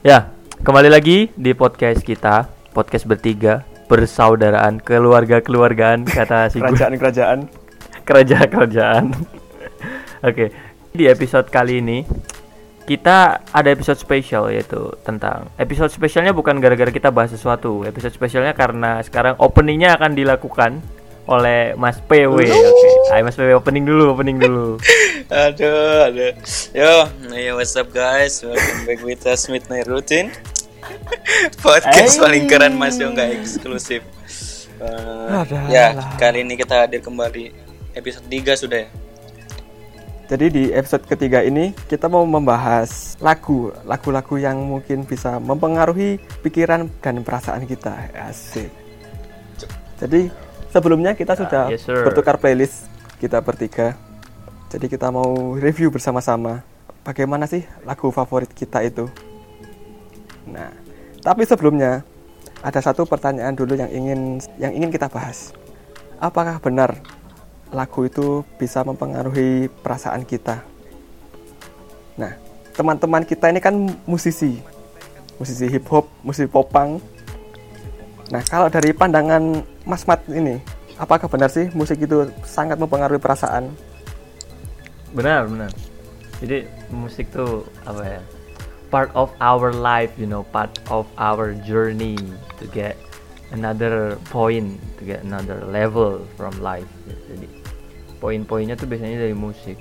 Ya, kembali lagi di podcast kita, podcast bertiga, persaudaraan, keluarga-keluargaan kata si kerajaan-kerajaan kerajaan-kerajaan. Oke, di episode kali ini kita ada episode spesial yaitu tentang episode spesialnya bukan gara-gara kita bahas sesuatu. Episode spesialnya karena sekarang openingnya akan dilakukan oleh Mas PW. Oke, Ayo Mas PW opening dulu, opening dulu. Aduh, aduh. Yo, yo, what's up guys? Welcome back with us Midnight Routine. Podcast Hey. paling keren mas yang nggak eksklusif. Uh, ya, kali ini kita hadir kembali episode 3 sudah ya. jadi di episode ketiga ini kita mau membahas lagu lagu-lagu yang mungkin bisa mempengaruhi pikiran dan perasaan kita asik jadi sebelumnya kita sudah yes, sir. bertukar playlist kita bertiga. Jadi kita mau review bersama-sama bagaimana sih lagu favorit kita itu. Nah tapi sebelumnya ada satu pertanyaan dulu yang ingin yang ingin kita bahas. Apakah benar lagu itu bisa mempengaruhi perasaan kita? Nah teman-teman kita ini kan musisi. Musisi hip hop musisi popang nah kalau dari pandangan Mas Mat ini apakah benar sih musik itu sangat mempengaruhi perasaan Benar, benar. Jadi musik tuh apa ya? Part of our life, you know, part of our journey to get another point, to get another level from life. Jadi poin-poinnya tuh biasanya dari musik.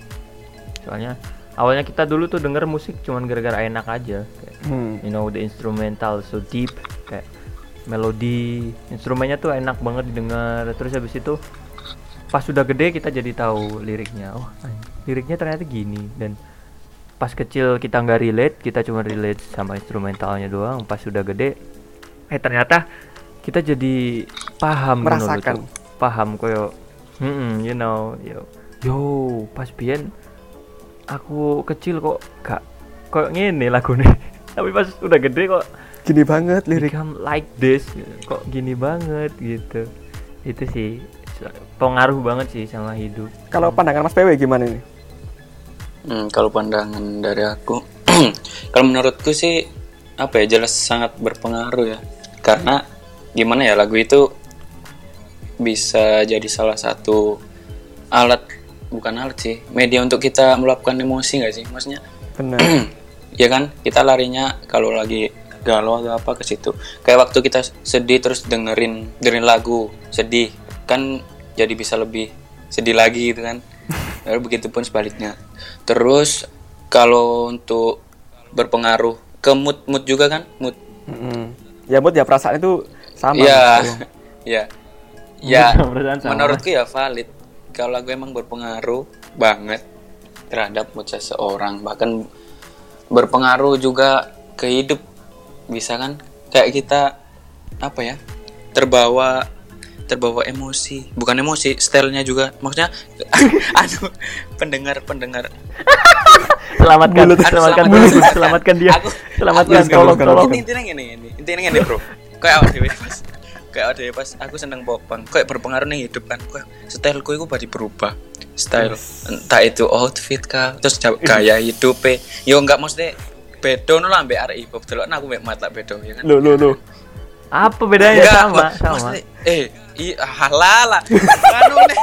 Soalnya awalnya kita dulu tuh denger musik cuman gara-gara enak aja. Kayak, hmm. you know, the instrumental so deep, kayak melodi. Instrumennya tuh enak banget didengar. Terus habis itu pas sudah gede kita jadi tahu liriknya. Oh liriknya ternyata gini. Dan pas kecil kita nggak relate kita cuma relate sama instrumentalnya doang. Pas sudah gede eh ternyata kita jadi paham gitu Merasakan. Paham koyo hmm, you know yo yo pas biyen aku kecil kok gak kok ngene lagunya. Tapi pas udah gede kok gini banget lirik. Become like this kok gini banget gitu. Itu sih pengaruh banget sih sama hidup. Kalau pandangan Mas PW gimana ini? Hmm, kalau pandangan dari aku, kalau menurutku sih apa ya jelas sangat berpengaruh ya. Karena gimana ya lagu itu bisa jadi salah satu alat bukan alat sih media untuk kita meluapkan emosi nggak sih? Maksudnya benar. Ya kan? Kita larinya kalau lagi galau atau apa ke situ. Kayak waktu kita sedih terus dengerin dengerin lagu sedih kan jadi bisa lebih sedih lagi gitu kan. Lalu begitu pun sebaliknya. Terus kalau untuk berpengaruh ke mood mood juga kan mood. Mm-mm. ya mood ya perasaan itu sama ya Mas. ya ya Perasaan sama. menurutku ya valid. Kalau lagu emang berpengaruh banget terhadap mood seseorang bahkan berpengaruh juga ke hidup bisa kan? Kayak kita apa ya terbawa terbawa emosi. Bukan emosi stylenya juga. Maksudnya aduh pendengar pendengar. Selamatkan Mulut. selamatkan Aduh, mulut. selamatkan. selamatkan dia. Aku- selamatkan aku- tolong tolong. ini intinya gini ini intinya gini bro. Kayak awal dewe pas kayak awal dewe pas aku seneng popang kayak berpengaruh nih hidup kan. Kayak styleku itu pasti berubah. Style entah itu outfit kah terus gaya hidup yo enggak maksudnya bedo no lah ambek arek hip hop delok nah, aku mek mata bedo ya kan? Lo lo lo apa bedanya? Enggak, sama sama. maksudnya, eh i halala anu nih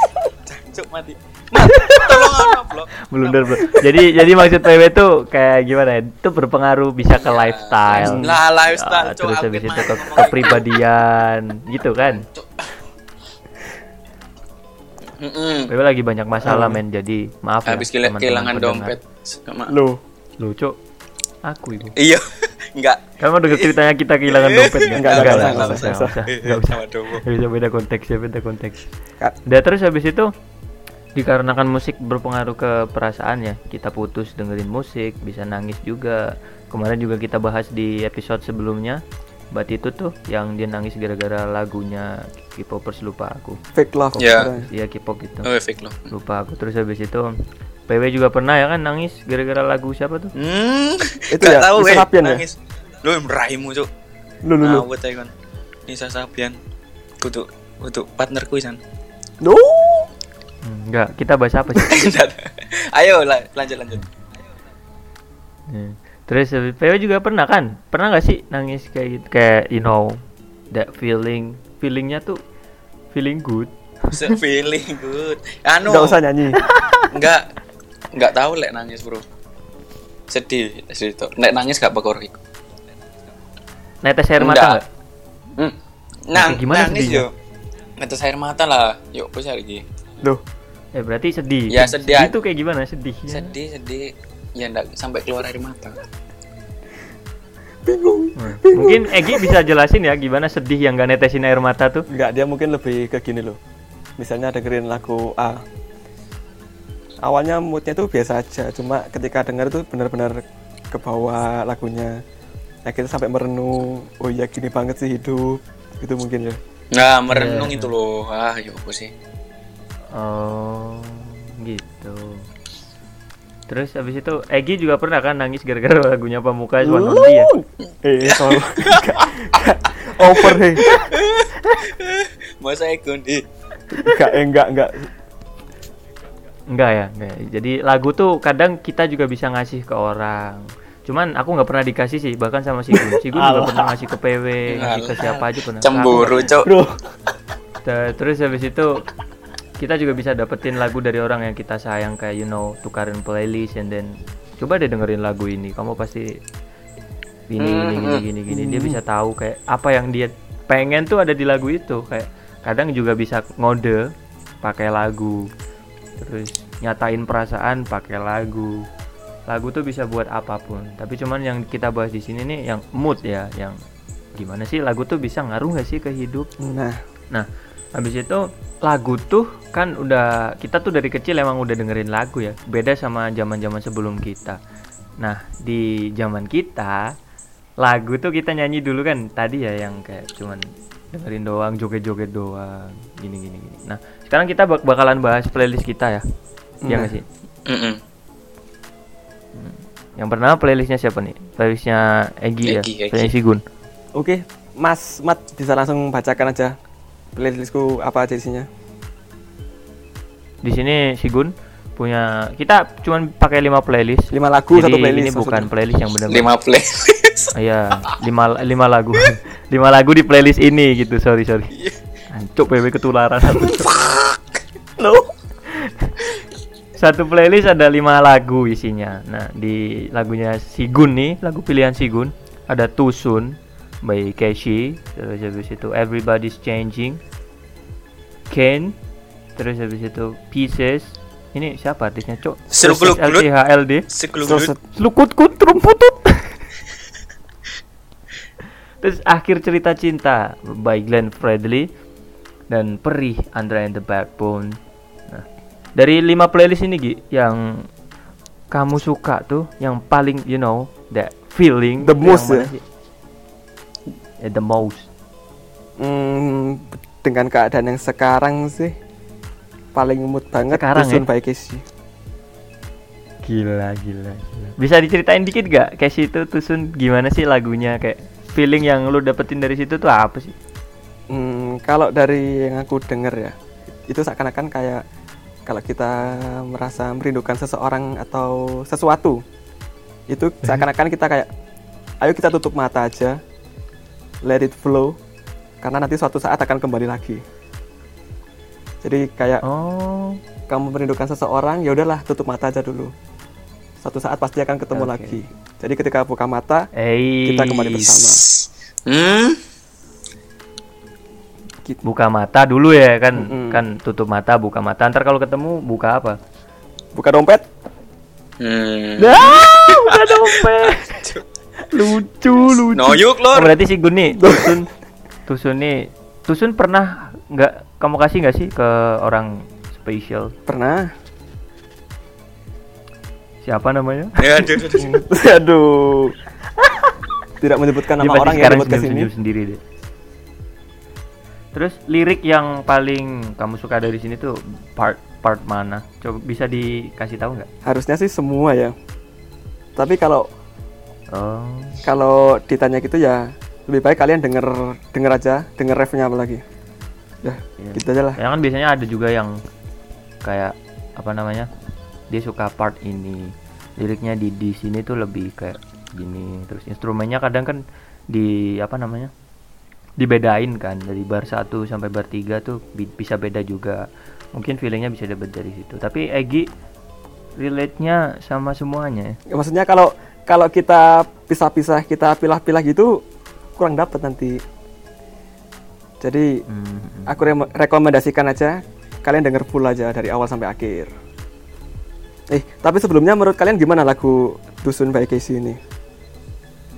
Jancuk mati. Mat, tolong ano blok. Blunder bro jadi jadi maksud PW tuh kayak gimana ya? Itu berpengaruh bisa ke lifestyle. lah lifestyle Ah, cuk terus habis itu ke kepribadian gitu. kan? Mm-mm. PW lagi banyak masalah men. Jadi maaf ya, habis teman-teman kehilangan dompet. Sama lo lucu aku itu iya. Enggak. Kamu denger ceritanya kita kehilangan dompet nggak? Enggak, Enggak, enggak, enggak, enggak, enggak usah, enggak enggak usah, enggak bisa beda konteks ya beda konteks. Dan terus habis itu dikarenakan musik berpengaruh ke perasaan ya kita putus dengerin musik bisa nangis juga. Kemarin juga kita bahas di episode sebelumnya Bat itu tuh yang dia nangis gara-gara lagunya K-popers lupa aku. Fake love. Ya. iya. K-pop gitu. Oh fake lo lupa aku. Terus habis itu PW juga pernah ya kan nangis gara-gara lagu siapa tuh? Hmm Itu gak ya, tahu Nisa eh. Sabian ya? nangis. Lu meraimu cuk. Lo lo lo ngawut aja kan Nisa Sabian kutu kutu partnerku san lo Hmm, enggak kita bahas apa sih? Ayo la- lanjut lanjut. Hmm. Terus eh, PW juga pernah kan? Pernah nggak sih nangis kayak gitu? Kayak you know that feeling, feelingnya tuh feeling good. Feeling good. Anu. Nggak usah nyanyi. nggak nggak tahu lek nangis bro sedih sedih tuh nek nangis gak bakor iku Netes air mata Nggak. nggak? hmm. gimana nangis sedihnya? yo ngetes air mata lah yuk bisa lagi Loh, Eh berarti sedih. Ya, sedih. Itu kayak gimana sedihnya? sedih sedih ya ndak sampai keluar air mata bingung. Hmm. Mungkin Egi bisa jelasin ya gimana sedih yang gak netesin air mata tuh? Enggak, dia mungkin lebih ke gini loh. Misalnya dengerin lagu A. Awalnya moodnya tuh biasa aja, cuma ketika denger tuh benar-benar ke bawah lagunya. Nah, kita sampai merenung, oh iya gini banget sih hidup. Gitu mungkin ya. nah merenung Iya. itu loh ah yuk apa sih Oh, gitu. Terus habis itu Egi juga pernah kan nangis gara-gara lagunya Pamungkas One on Dia. Eh, so, over hey. masa ikut ih Enggak, eh, enggak, enggak. Enggak ya, enggak. Jadi lagu tuh kadang kita juga bisa ngasih ke orang. Cuman aku nggak pernah dikasih sih, bahkan sama Sigun. Sigun juga Alah. pernah ngasih ke PW, ngasih ke siapa aja pernah. cemburu cok Bro, Terus habis itu kita juga bisa dapetin lagu dari orang yang kita sayang kayak you know tukarin playlist and then coba deh dengerin lagu ini kamu pasti gini gini gini gini gini dia bisa tahu kayak apa yang dia pengen tuh ada di lagu itu kayak kadang juga bisa ngode pakai lagu terus nyatain perasaan pakai lagu. Lagu tuh bisa buat apa pun. Tapi cuman yang kita bahas di sini nih yang mood ya yang gimana sih lagu tuh bisa ngaruh gak sih ke hidup? Nah, Nah, habis itu lagu tuh kan udah kita tuh dari kecil emang udah dengerin lagu ya. Beda sama zaman-zaman sebelum kita. Nah, di zaman kita lagu tuh kita nyanyi dulu kan. Tadi ya yang kayak cuman dengerin doang, joget-joget doang, gini gini gini. Nah, sekarang kita bak- bakalan bahas playlist kita ya. Iya Nah. nggak sih? Mm-mm. Yang pertama playlistnya siapa nih? Playlistnya Egi, ya. Egi. Playlist Sigun. oke. Mas Mat bisa langsung bacakan aja playlistku apa aja isinya. Di sini Sigun punya kita cuman pakai 5 playlist. Lima lagu Jadi satu playlist. ini bukan maksudnya. playlist yang benar lima play Iya, lima, lima lagu. lima lagu di playlist ini gitu. Sorry, sorry. Ancuk PW ketularan aku. Cuk. No. Satu playlist ada lima lagu isinya. Nah, di lagunya Sigun nih, lagu pilihan Sigun ada Tusun by Keshi, terus habis itu Everybody's Changing, Ken, terus habis itu Pieces. Ini siapa artisnya, Cok? Seluk-beluk-belut. LCHLD. sekelumut Terus Selukut-kut rumputut. Terus akhir cerita cinta by Glenn Fredly dan Perih Andra and the Backbone. Nah, dari lima playlist ini Gi, yang kamu suka tuh, yang paling you know that feeling The most ya? Ya, the most. Hmm, dengan keadaan yang sekarang sih paling mood banget Sekarang Tusun ya? by Casey. Gila, gila, gila. Bisa diceritain dikit gak? Kayak situ Tusun gimana sih lagunya kayak feeling yang lu dapetin dari situ tuh apa sih? Hmm, kalau dari yang aku denger ya, itu seakan-akan kayak kalau kita merasa merindukan seseorang atau sesuatu, itu seakan-akan kita kayak, ayo kita tutup mata aja, let it flow, karena nanti suatu saat akan kembali lagi. Jadi kayak Oh, kamu merindukan seseorang, ya udahlah tutup mata aja dulu. Suatu saat pasti akan ketemu Oke. lagi. Jadi ketika buka mata, eh Kita kembali bersama. hmm gitu. buka mata dulu ya kan Mm-mm. kan tutup mata buka mata ntar kalau ketemu buka apa buka dompet, hmm ah buka dompet lucu lucu no yuk Oh, lor berarti si Gun nih tusun tusun nih tusun pernah nggak kamu kasih nggak sih ke orang spesial pernah. Siapa namanya ya aduh, aduh, aduh. Aduh. Tidak menyebutkan nama orang yang sekarang di podcast ini. senyum-senyum sendiri deh terus lirik yang paling kamu suka dari sini tuh part part mana coba bisa dikasih tahu nggak Harusnya sih semua ya. Tapi kalau oh kalau ditanya gitu ya lebih baik kalian denger denger aja, denger refnya apa lagi. Ya, Iya. gitu aja lah. Ya kan biasanya ada juga yang kayak apa namanya? Dia suka part ini. Liriknya di di sini tuh lebih kayak gini. Terus instrumennya kadang kan di apa namanya dibedain kan. Dari bar 1 sampai bar 3 tuh bi- bisa beda juga. Mungkin feelingnya bisa dapat dari situ. Tapi Egi relate-nya sama semuanya Ya, maksudnya kalau kalau kita pisah-pisah kita pilah-pilah gitu kurang dapat nanti. Jadi Hmm, aku re- rekomendasikan aja. Kalian denger full aja dari awal sampai akhir eh tapi sebelumnya menurut kalian gimana lagu Dusun by Casey ini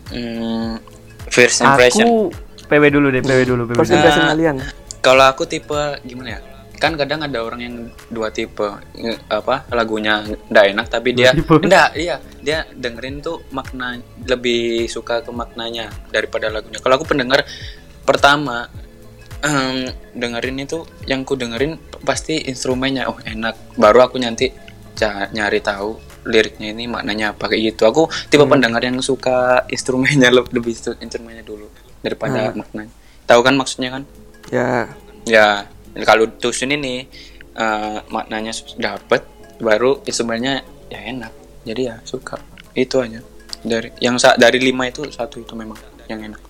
Hmm, first impression. aku PW dulu deh PW dulu PW first dulu. impression Nah, kalian Kalau aku tipe gimana ya? Kan kadang ada orang yang dua tipe nge- apa lagunya ndak enak tapi dia enggak iya dia dengerin tuh makna lebih suka ke maknanya daripada lagunya. Kalau aku pendengar pertama em, dengerin itu yang ku dengerin pasti instrumennya oh enak baru aku nanti nyari tahu liriknya ini maknanya apa kayak gitu. Aku tipe pendengar yang suka instrumennya le- lebih instrumennya dulu daripada maknanya. Tahu kan maksudnya kan? ya Ya, kalau tusun ini eh, maknanya dapat, baru instrumennya ya enak. Jadi ya suka. Itu aja. Dari yang sa- dari lima itu satu itu memang yang enak.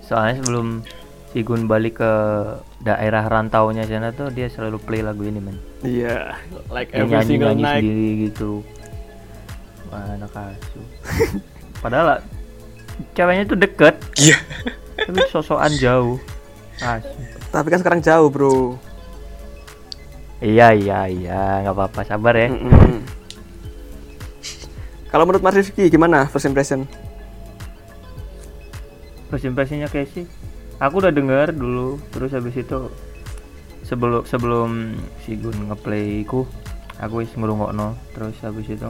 soalnya sebelum si Gun balik ke daerah rantaunya sana tuh dia selalu play lagu ini men. Iya like Dia nyanyi nyanyi sendiri gitu. Wah, anak asu padahal ceweknya tuh deket. Iya. tapi sosokan jauh. Asu tapi kan sekarang jauh bro. Iya iya iya. Nggak apa-apa sabar ya. Mm-mm. kalau menurut Mas Rizky gimana first impression? First impressionnya Casey aku udah denger dulu terus habis itu sebelum sebelum si Gun ngeplay ku aku wis ngrungokno terus habis itu.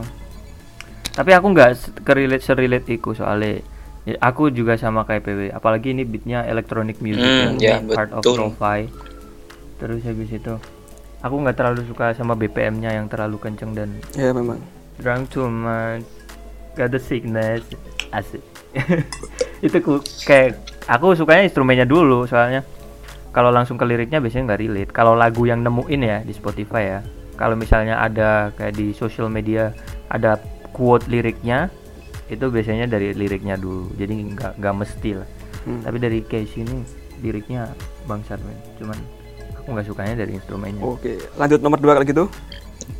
Tapi aku nggak se- kerelate serelate iku soalnya ya, aku juga sama kayak PW apalagi ini beatnya electronic music Hmm, yang ya, part of betul. lo-fi. Terus habis itu aku nggak terlalu suka sama BPM-nya yang terlalu kenceng dan ya memang. drunk too much got the sickness asik itu ku kayak aku sukanya instrumennya dulu soalnya kalau langsung ke liriknya biasanya nggak relate kalau lagu yang nemuin ya di Spotify ya kalau misalnya ada kayak di social media ada quote liriknya itu biasanya dari liriknya dulu jadi nggak nggak mesti lah Hmm. tapi dari case ini liriknya bangsat men cuman aku nggak sukanya dari instrumennya Oke, lanjut nomor dua kalau gitu.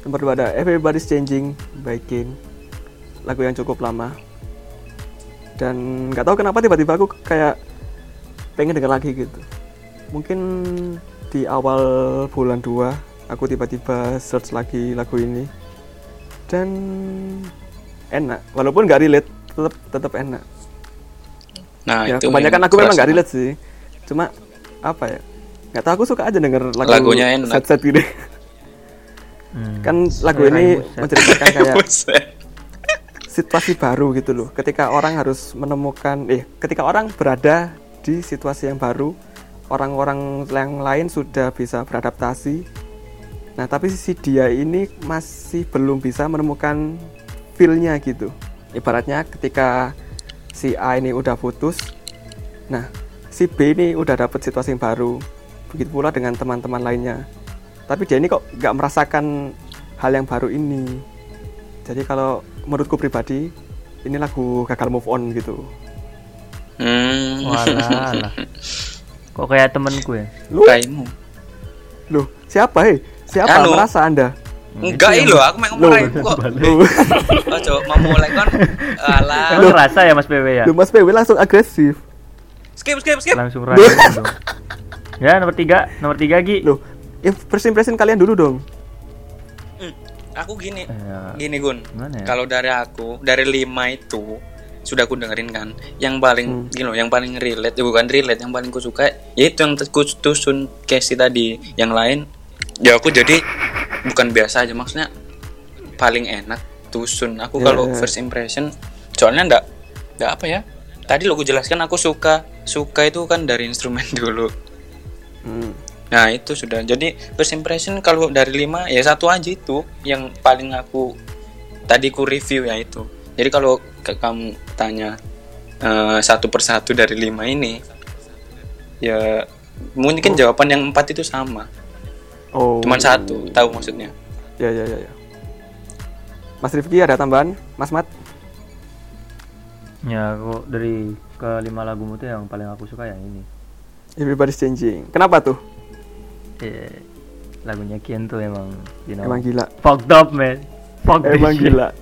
Nomor dua ada Everybody's Changing by Kane. Lagu yang cukup lama. Dan nggak tahu kenapa tiba-tiba aku kayak pengen denger lagi gitu. Mungkin di awal bulan 2 aku tiba-tiba search lagi lagu ini. Dan enak, walaupun nggak relate, tetap tetap enak. Nah, ya, itu kebanyakan aku memang nggak relate sih. Cuma apa ya? Nggak tahu aku suka aja denger lagu Lagunya enak. set-set gini. Hmm. kan lagu ini menceritakan kayak. situasi baru gitu loh. Ketika orang harus menemukan eh ketika orang berada di situasi yang baru orang-orang yang lain sudah bisa beradaptasi. Nah tapi si dia ini masih belum bisa menemukan feel-nya gitu. Ibaratnya ketika si A ini udah putus nah si B ini udah dapet situasi yang baru. Begitu pula dengan teman-teman lainnya. Tapi dia ini kok nggak merasakan hal yang baru ini. Jadi kalau menurutku pribadi ini lagu gagal move on gitu Hmm. Walah, lah. Kok kayak temenku ya? lu Kaimu. loh siapa hei siapa Anu. merasa anda Enggak loh, aku main ngomong Loh. kaimu kok. lu, Oh, coba mau mulai kan. Alah. Kamu ngerasa ya Mas PW ya? lu mas PW langsung agresif Skip, skip, skip. Langsung rasa dong. Ya nomor tiga, nomor tiga Gi. loh im- first impression kalian dulu dong Hmm, Aku gini, Ya, gini Gun. Ya? Kalau dari aku, dari lima itu sudah aku dengerin kan. Yang paling, Hmm. gini loh, yang paling relate, ya bukan relate, yang paling ku suka, yaitu yang ku tusun Casey tadi. Yang lain, ya aku jadi bukan biasa aja, maksudnya paling enak tusun. Aku Ya, kalau ya. first impression, soalnya ndak, ndak apa ya? Tadi lo aku jelaskan aku suka, suka itu kan dari instrumen dulu. Hmm. Nah itu sudah jadi first impression kalau dari lima ya satu aja itu yang paling aku tadi ku review ya itu. Jadi kalau ke- kamu tanya eh, satu persatu dari lima ini ya mungkin jawaban yang empat itu sama. oh Cuman satu tahu maksudnya. ya ya ya ya Mas Rifki ada tambahan Mas Mat Ya aku dari kelima lagumu tuh yang paling aku suka yang ini. Everybody's changing. Kenapa tuh? Eh, lagunya Kian tuh emang you know Emang gila. fucked up man. Fuck this Emang shit. gila.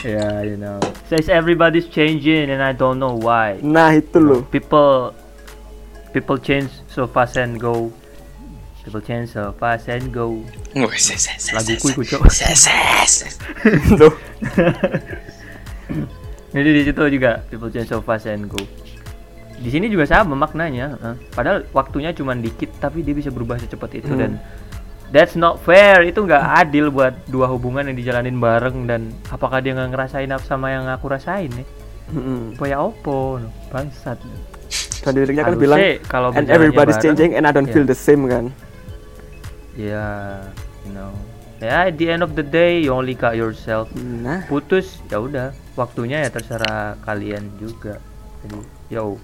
Yeah, you know. Says everybody's changing and I don't know why. Nah, itu loh. People people change so fast and go. People change so fast and go. Laguku ikut, Cok. Jadi di situ juga people change so fast and go. Di sini juga sama maknanya. eh. Padahal waktunya cuma dikit tapi dia bisa berubah secepat itu Hmm. dan that's not fair. Itu nggak adil buat dua hubungan yang dijalanin bareng dan apakah dia nggak ngerasain apa sama yang aku rasain nih? Mm-mm. Poya opo, no. bangsat. Dan liriknya kan bilang kalau and everybody's bareng, changing and I don't ya. feel the same kan. Ya, you know. Ya, at the end of the day you only got yourself. Nah, putus ya udah waktunya ya terserah kalian juga jadi yo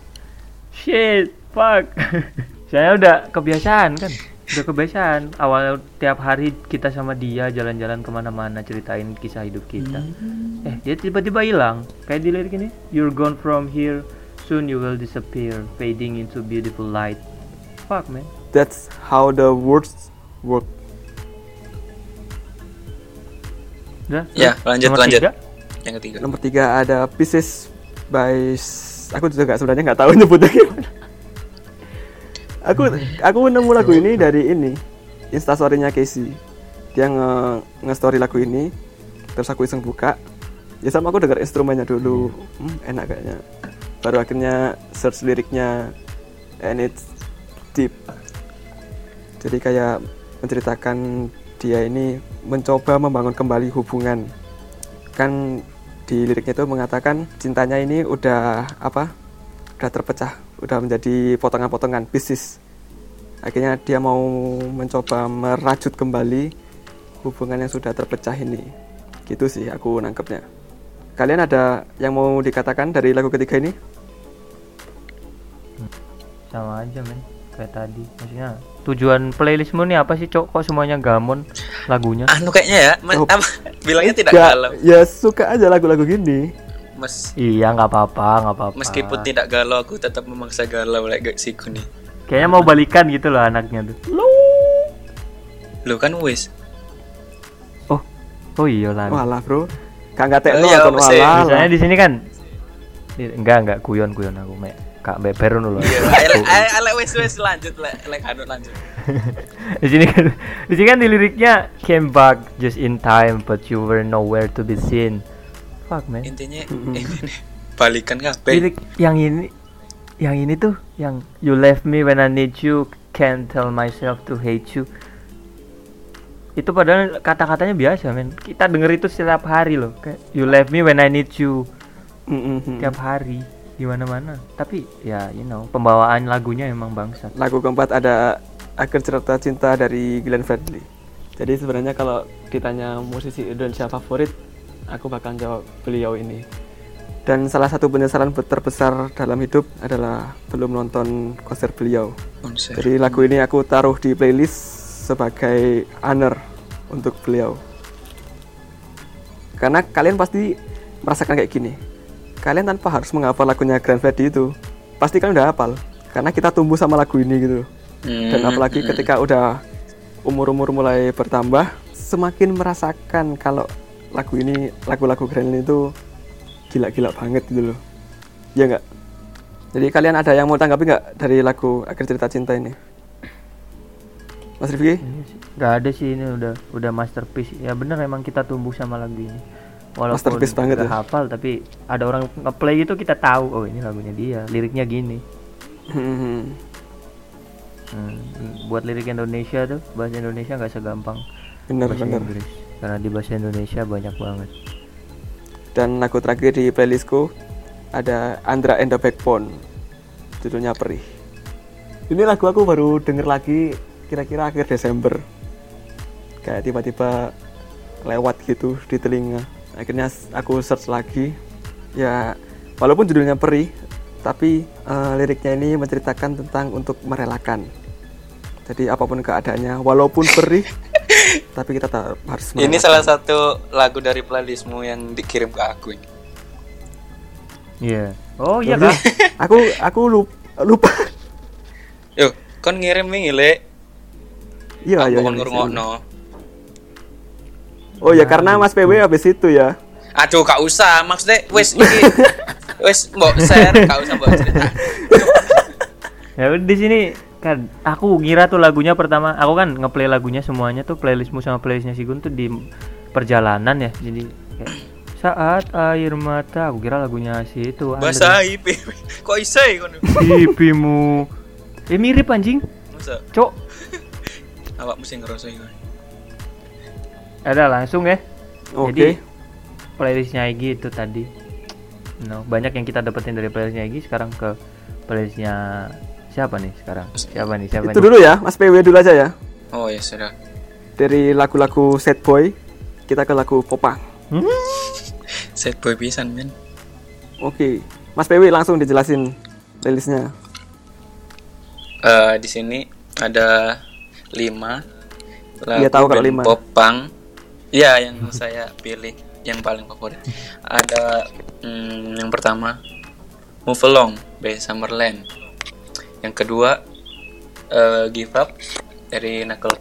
shit fuck. Saya udah kebiasaan kan? Udah kebiasaan. Awal tiap hari kita sama dia jalan-jalan ke mana-mana ceritain kisah hidup kita. Eh dia tiba-tiba hilang. Kayak di lirik ini you're gone from here soon you will disappear fading into beautiful light. Fuck man. That's how the words work. udah? Ya, lanjut, nomor lanjut. tiga. Yang ketiga. Nomor tiga ada Pieces by aku juga sebenarnya nggak tahu nyebutnya gimana. Aku aku nemu lagu ini dari ini instastorynya Casey. Dia nge nge-story lagu ini, terus aku iseng buka. Ya sama aku dengar instrumennya dulu, hmm, enak kayaknya. Baru akhirnya search liriknya, and it's deep. Jadi kayak menceritakan dia ini mencoba membangun kembali hubungan kan di liriknya itu mengatakan cintanya ini udah apa udah terpecah udah menjadi potongan-potongan pieces akhirnya dia mau mencoba merajut kembali hubungan yang sudah terpecah ini. Gitu sih aku nangkepnya. Kalian ada yang mau dikatakan dari lagu ketiga ini? Sama aja men kayak tadi. Maksudnya tujuan playlistmu nih apa sih cok? Kok semuanya gamon lagunya? Anu kayaknya ya, mas, Oh. bilangnya tidak galau. ya suka aja lagu-lagu gini. Mes, iya nggak apa-apa nggak apa-apa. Meskipun tidak galau, aku tetap memaksa galau like siku nih. kayaknya mau balikan gitu loh anaknya tuh. Lu kan wis. oh oh iya lah. Walah bro. Kak nggak tekno Oh, iya, akun mesti. walah. Misalnya di sini kan enggak enggak kuyon kuyon aku mek kak beber dulu Iya, elek elek wis wis lanjut lek lek anu lanjut. di sini kan di sini kan di liriknya came back just in time but you were nowhere to be seen. Fuck man. Intinya balikan kabeh. lirik yang ini yang ini tuh yang you left me when I need you can't tell myself to hate you. Itu padahal kata-katanya biasa men. Kita denger itu setiap hari loh kayak you left me when I need you. Mm-mm. tiap hari di mana-mana tapi ya you know pembawaan lagunya emang bangsat Lagu keempat ada Akhir Cerita Cinta dari Glenn Fredly. Jadi sebenarnya kalau ditanya musisi Indonesia favorit, aku bakal jawab beliau ini. Dan salah satu penyesalan terbesar dalam hidup adalah belum nonton konser beliau. Konser. Jadi lagu ini aku taruh di playlist sebagai honor untuk beliau. Karena kalian pasti merasakan kayak gini. Kalian tanpa harus menghafal lagunya Grand Freddy itu, pasti kalian udah hafal. Karena kita tumbuh sama lagu ini gitu. Dan Hmm, apalagi hmm. ketika udah umur-umur mulai bertambah, semakin merasakan kalau lagu ini, lagu-lagu Grand itu gila-gila banget gitu loh. Iya nggak? Jadi kalian ada yang mau tanggapi nggak dari lagu Akhir Cerita Cinta ini? Mas Rifki? Iya sih. Gak ada sih ini udah udah masterpiece ya bener emang kita tumbuh sama lagu ini walaupun Masterpiece banget nggak ya. hafal tapi ada orang ngeplay itu kita tahu oh ini lagunya dia liriknya gini Hmm, Hmm, buat lirik Indonesia tuh bahasa Indonesia nggak segampang bener bahasa bener. Inggris karena di bahasa Indonesia banyak banget Dan lagu terakhir di playlistku ada Andra and the Backbone, judulnya Perih. Ini lagu aku baru denger lagi kira-kira akhir Desember. Kayak tiba-tiba lewat gitu di telinga. Akhirnya aku search lagi. Ya, walaupun judulnya Perih, tapi eh, liriknya ini menceritakan tentang untuk merelakan. Jadi apa pun keadaannya, walaupun perih, tapi kita tetap harus Ini merelakan. salah satu lagu dari playlistmu yang dikirim ke aku ini. Iya. Oh iya kak. aku aku lupa, lupa. Yo, kon ngirim wingi le. Iya, iya. Kon iya, ngrungokno. Oh ya karena Mas PW habis itu ya. Aduh, gak usah. Maksudnya wis iki wis mbok share, gak usah mbok cerita. Ya di sini kan aku ngira tuh lagunya pertama aku kan ngeplay lagunya semuanya tuh playlistmu sama playlistnya si Gun tuh di perjalanan ya jadi kayak saat air mata aku kira lagunya si itu Bahasa IP. Kok iso ya kon? pipimu eh mirip anjing Masa cok awak mesti ngerasa iku. Ada langsung ya Oke. jadi playlistnya Egi itu tadi no banyak yang kita dapetin dari playlistnya Egi sekarang ke playlistnya siapa nih sekarang siapa nih siapa Itu nih dulu ya, Mas PW dulu aja ya. Oh ya sudah. Dari lagu-lagu sad boy kita ke lagu popang. Hmm? Set boy pisan men. Oke. Mas PW langsung dijelasin playlistnya. Eh di sini ada lima lagu Iya, tahu kalau band lima. pop punk. Iya yang saya pilih yang paling favorit. Ada hmm, yang pertama Move Along by Summerland. Yang kedua eh, Give Up dari Knuckle.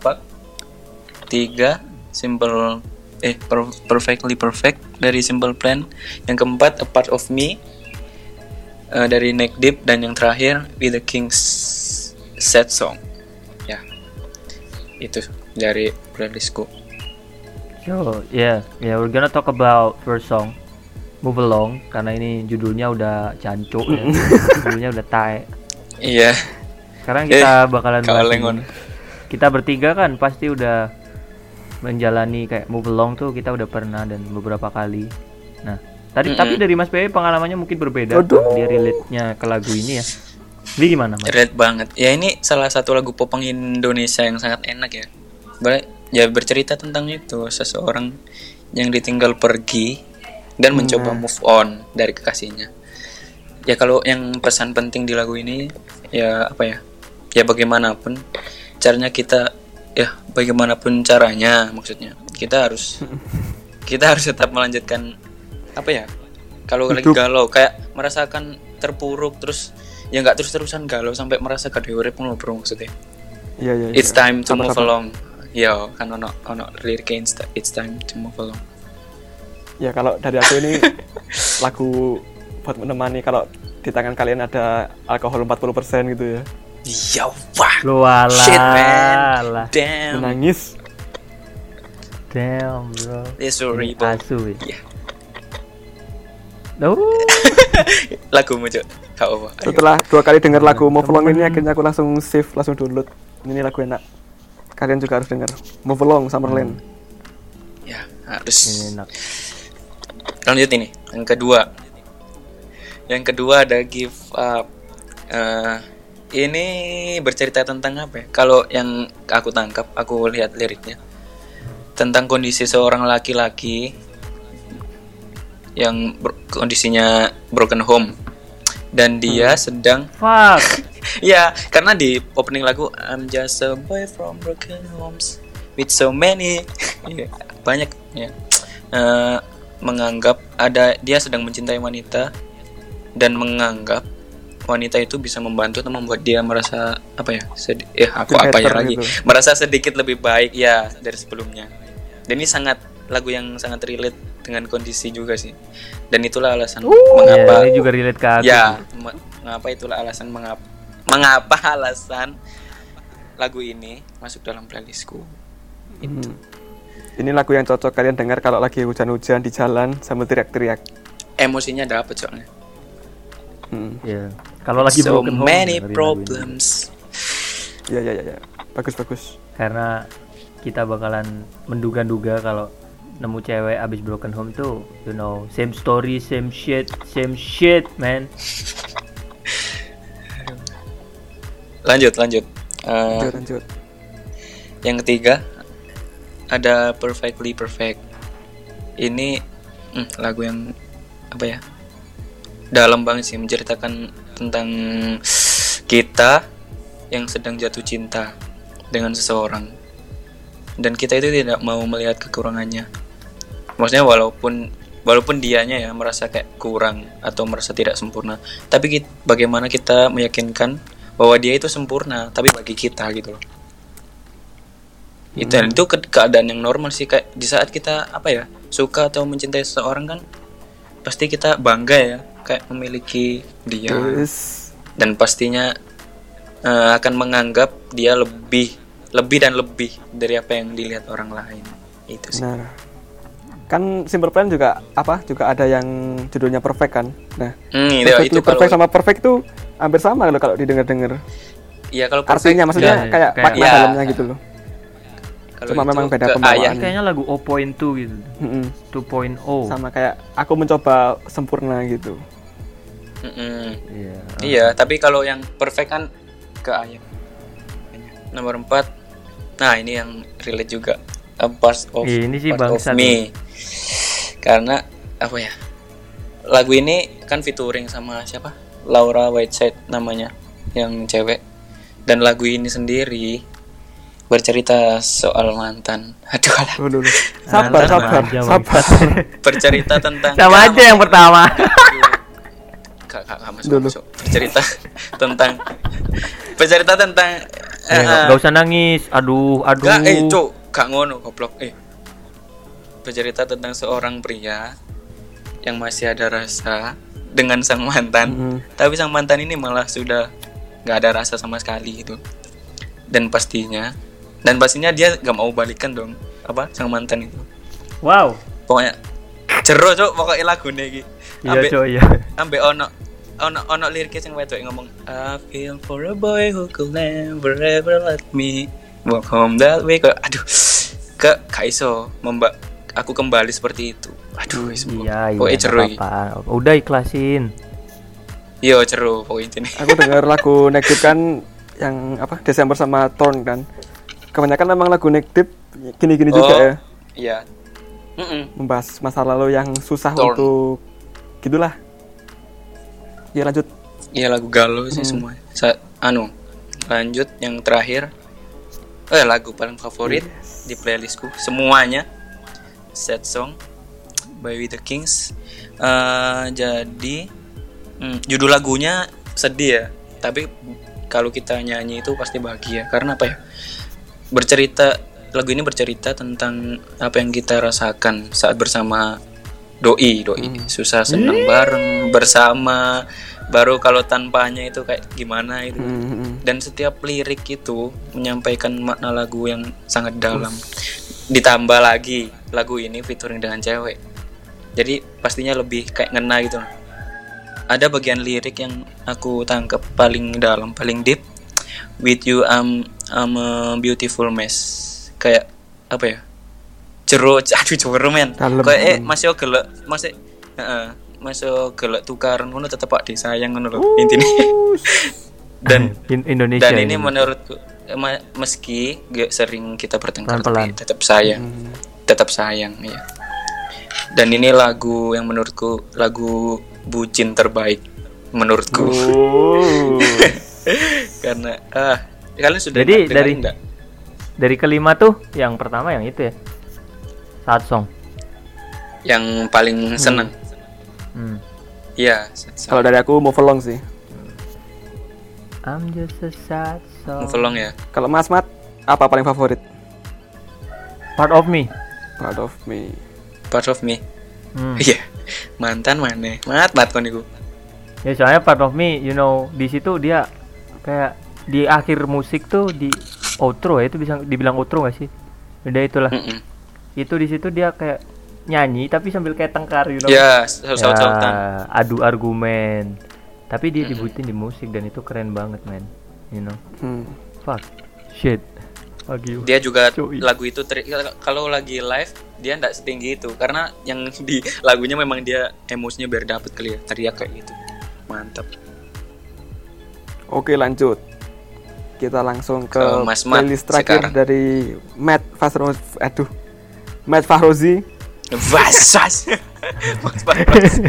Tiga Simple eh Per- Perfectly Perfect dari Simple Plan. Yang keempat A Part of Me eh, dari Neck Deep dan yang terakhir With the King's Sad Song. Ya. Itu dari playlistku. So yeah, yeah, we're gonna talk about first song, Move Along, karena ini judulnya udah jancuk ya, judulnya udah tae. Iya. Sekarang kita bakalan bahas ini. Kita bertiga kan pasti udah menjalani kayak Move Along tuh kita udah pernah dan beberapa kali. Nah, tadi tapi dari Mas PW pengalamannya mungkin berbeda, Aduh. dia relate-nya ke lagu ini ya. Jadi gimana Mas? Red banget. Ya ini salah satu lagu popang Indonesia yang sangat enak ya. Ber- ya bercerita tentang itu seseorang yang ditinggal pergi dan mencoba move on dari kekasihnya. Ya kalau yang pesan penting di lagu ini ya apa ya? Ya bagaimanapun caranya kita ya bagaimanapun caranya maksudnya kita harus kita harus tetap melanjutkan apa ya? Kalau lagi galau kayak merasakan terpuruk terus ya nggak terus-terusan galau sampai merasa kadewere pun lo bro maksudnya. Iya, iya, iya. It's time to Sabar, move along. Yo, kan ono ono liriknya insta- it's time to move along. Ya kalau dari aku ini lagu buat menemani kalau di tangan kalian ada alkohol 40% gitu ya. Iya, wah. Lu alah, Shit, man. alah. Damn. Menangis. Damn, bro. It's so Ini rebel. Asu ya. Iya. Oh. Lagu muncul. Gak apa. Setelah dua kali denger lagu Move Along ini akhirnya aku langsung save, langsung download. Ini lagu enak. Kalian juga harus denger. Move Along Summerland. Ya, harus. Enak. Lanjut ini. Yang kedua. Yang kedua ada give up. Eh, ini bercerita tentang apa ya? Kalau yang aku tangkap, aku lihat liriknya tentang kondisi seorang laki-laki yang ber- kondisinya broken home dan dia sedang Fuck. ya karena di opening lagu I'm just a boy from broken homes with so many ya, banyak ya Eh, menganggap ada dia sedang mencintai wanita dan menganggap wanita itu bisa membantu atau membuat dia merasa apa ya sedi- eh aku Feel apa ya lagi gitu. merasa sedikit lebih baik ya dari sebelumnya dan ini sangat lagu yang sangat relate dengan kondisi juga sih dan itulah alasan Ya, mengapa ini juga relate ke aku. ya me- mengapa itulah alasan mengapa mengapa alasan lagu ini masuk dalam playlistku Hmm. Ini lagu yang cocok kalian dengar kalau lagi hujan-hujan di jalan sambil teriak-teriak. emosinya dapet soalnya Hmm. Ya. Kalau lagi so broken home many dengerin lagu ini. problems Ya ya ya ya. Bagus bagus. Karena kita bakalan menduga-duga kalau nemu cewek abis broken home tuh, you know, same story, same shit, same shit, man. lanjut lanjut Eh, Lanjut lanjut. yang ketiga ada perfectly perfect ini hmm, lagu yang apa ya dalam banget sih menceritakan tentang kita yang sedang jatuh cinta dengan seseorang dan kita itu tidak mau melihat kekurangannya maksudnya walaupun walaupun dianya ya merasa kayak kurang atau merasa tidak sempurna. Tapi kit- bagaimana kita meyakinkan bahwa dia itu sempurna tapi bagi kita gitu loh. Itu dan itu ke- keadaan yang normal sih. Kayak di saat kita apa ya suka atau mencintai seseorang kan pasti kita bangga ya kayak memiliki dia. Terus? Dan pastinya eh, akan menganggap dia lebih lebih dan lebih dari apa yang dilihat orang lain. Itu sih. Nah kan Simple Plan juga apa juga ada yang judulnya perfect kan nah Hmm, itu, perfect, itu kalau perfect sama perfect tuh hampir sama loh kalau didengar-dengar Iya kalau perfect artinya maksudnya ya, kayak kayak- makna Ya. dalamnya gitu loh kalau cuma itu memang beda pembawaan. kayaknya lagu 0.2 gitu. Mm-mm. 2.0. sama kayak aku mencoba sempurna gitu Mm-mm. Iya. Iya, tapi kalau yang perfect kan ke ayah. Nomor 4. Nah, ini yang relate juga. A part of, Iya, ini sih part of me. Karena apa ya? Lagu ini kan featuring sama siapa? Laura Whiteside namanya, yang cewek. Dan lagu ini sendiri bercerita soal mantan. Aduh, alah. Dulu, dulu. sabar Mantan sabar aja, sabar bercerita tentang Sama aja yang pertama. Kak, kak, kak, masuk, Dulu. masuk. Bercerita tentang bercerita tentang Eh, eh, nggak nggak usah nangis. Aduh, aduh. Gak, eh, cuk, gak ngono, goblok. Eh, bercerita tentang seorang pria yang masih ada rasa dengan sang mantan, Mhm. tapi sang mantan ini malah sudah gak ada rasa sama sekali gitu. Dan pastinya, dan pastinya dia gak mau balikan dong, apa sang mantan itu. Wow. Pokoknya jero cuk pokoknya lagu iki. Iya, Ambek- Cok, iya. ambek ono ono ono liriknya sing wedok ngomong I feel for a boy who could never ever let me walk home that way kok aduh ke gak iso memba aku kembali seperti itu aduh Iya, iya. pokoknya nggak jeru iki. apa-apa. Udah ikhlasin. yo jeru pokoknya ini aku dengar lagu negatif kan yang apa Desember sama Torn kan kebanyakan memang lagu negatif gini-gini juga Oh. ya iya Mm-mm. membahas masa lalu yang susah Torn. untuk gitulah ya lanjut iya lagu galau sih semua Sa- anu lanjut yang terakhir eh lagu paling favorit di playlistku. Semuanya. Sad song. By We The Kings. Eh, jadi hmm, judul lagunya sedih ya. Tapi kalau kita nyanyi itu pasti bahagia. Karena apa ya? Bercerita lagu ini bercerita tentang apa yang kita rasakan saat bersama doi. Doi susah senang bareng bersama baru kalau tanpanya itu kayak gimana itu Hmm, dan setiap lirik itu menyampaikan makna lagu yang sangat dalam. Ditambah lagi lagu ini featuring dengan cewek. Jadi pastinya lebih kayak ngena gitu. Ada bagian lirik yang aku tangkap paling dalam paling deep. With you I'm I'm a beautiful mess. Kayak apa ya? Jero aduh jero men. Kayak eh masih gelek masih heeh masih gelek tukaran ngono tetep pak disayang ngono lho intinya dan In- Indonesia. dan ini ini. menurutku meski gak sering kita bertengkar Pelan-pelan. tapi tetap sayang tetap sayang ya dan ini lagu yang menurutku lagu bucin terbaik menurutku Oh. karena ah kalian sudah Jadi dari- nggak? Dari kelima tuh yang pertama yang itu ya. Saat song. yang paling seneng Hmm. Iya, kalau dari aku move along sih I'm just a sad song. move along ya. kalau Mas Mat apa paling favorit Part of me. part of me Part of me. Hmm. Iya. Mantan mana? Mat mat kon iku. Ya soalnya part of me, you know, di situ dia kayak di akhir musik tuh di outro ya itu bisa dibilang outro gak sih? Udah itulah. Mm-mm. Itu di situ dia kayak nyanyi tapi sambil kayak tengkar, you know. Ya, Ya, saut-sautan. adu argumen. Tapi dia dibutin di musik dan itu keren banget, man. You know. Hmm. Fuck. Shit. Fuck you. Dia juga Cuy. lagu itu kalau lagi live dia ndak setinggi itu karena yang di lagunya memang dia emosinya biar dapet kali ya teriak kayak gitu. Mantap. Oke lanjut kita langsung ke, Ke Mas Mat playlist terakhir sekarang. dari Matt Fahrozi aduh Matt Fahrozi Vasas. Mas Barbaros.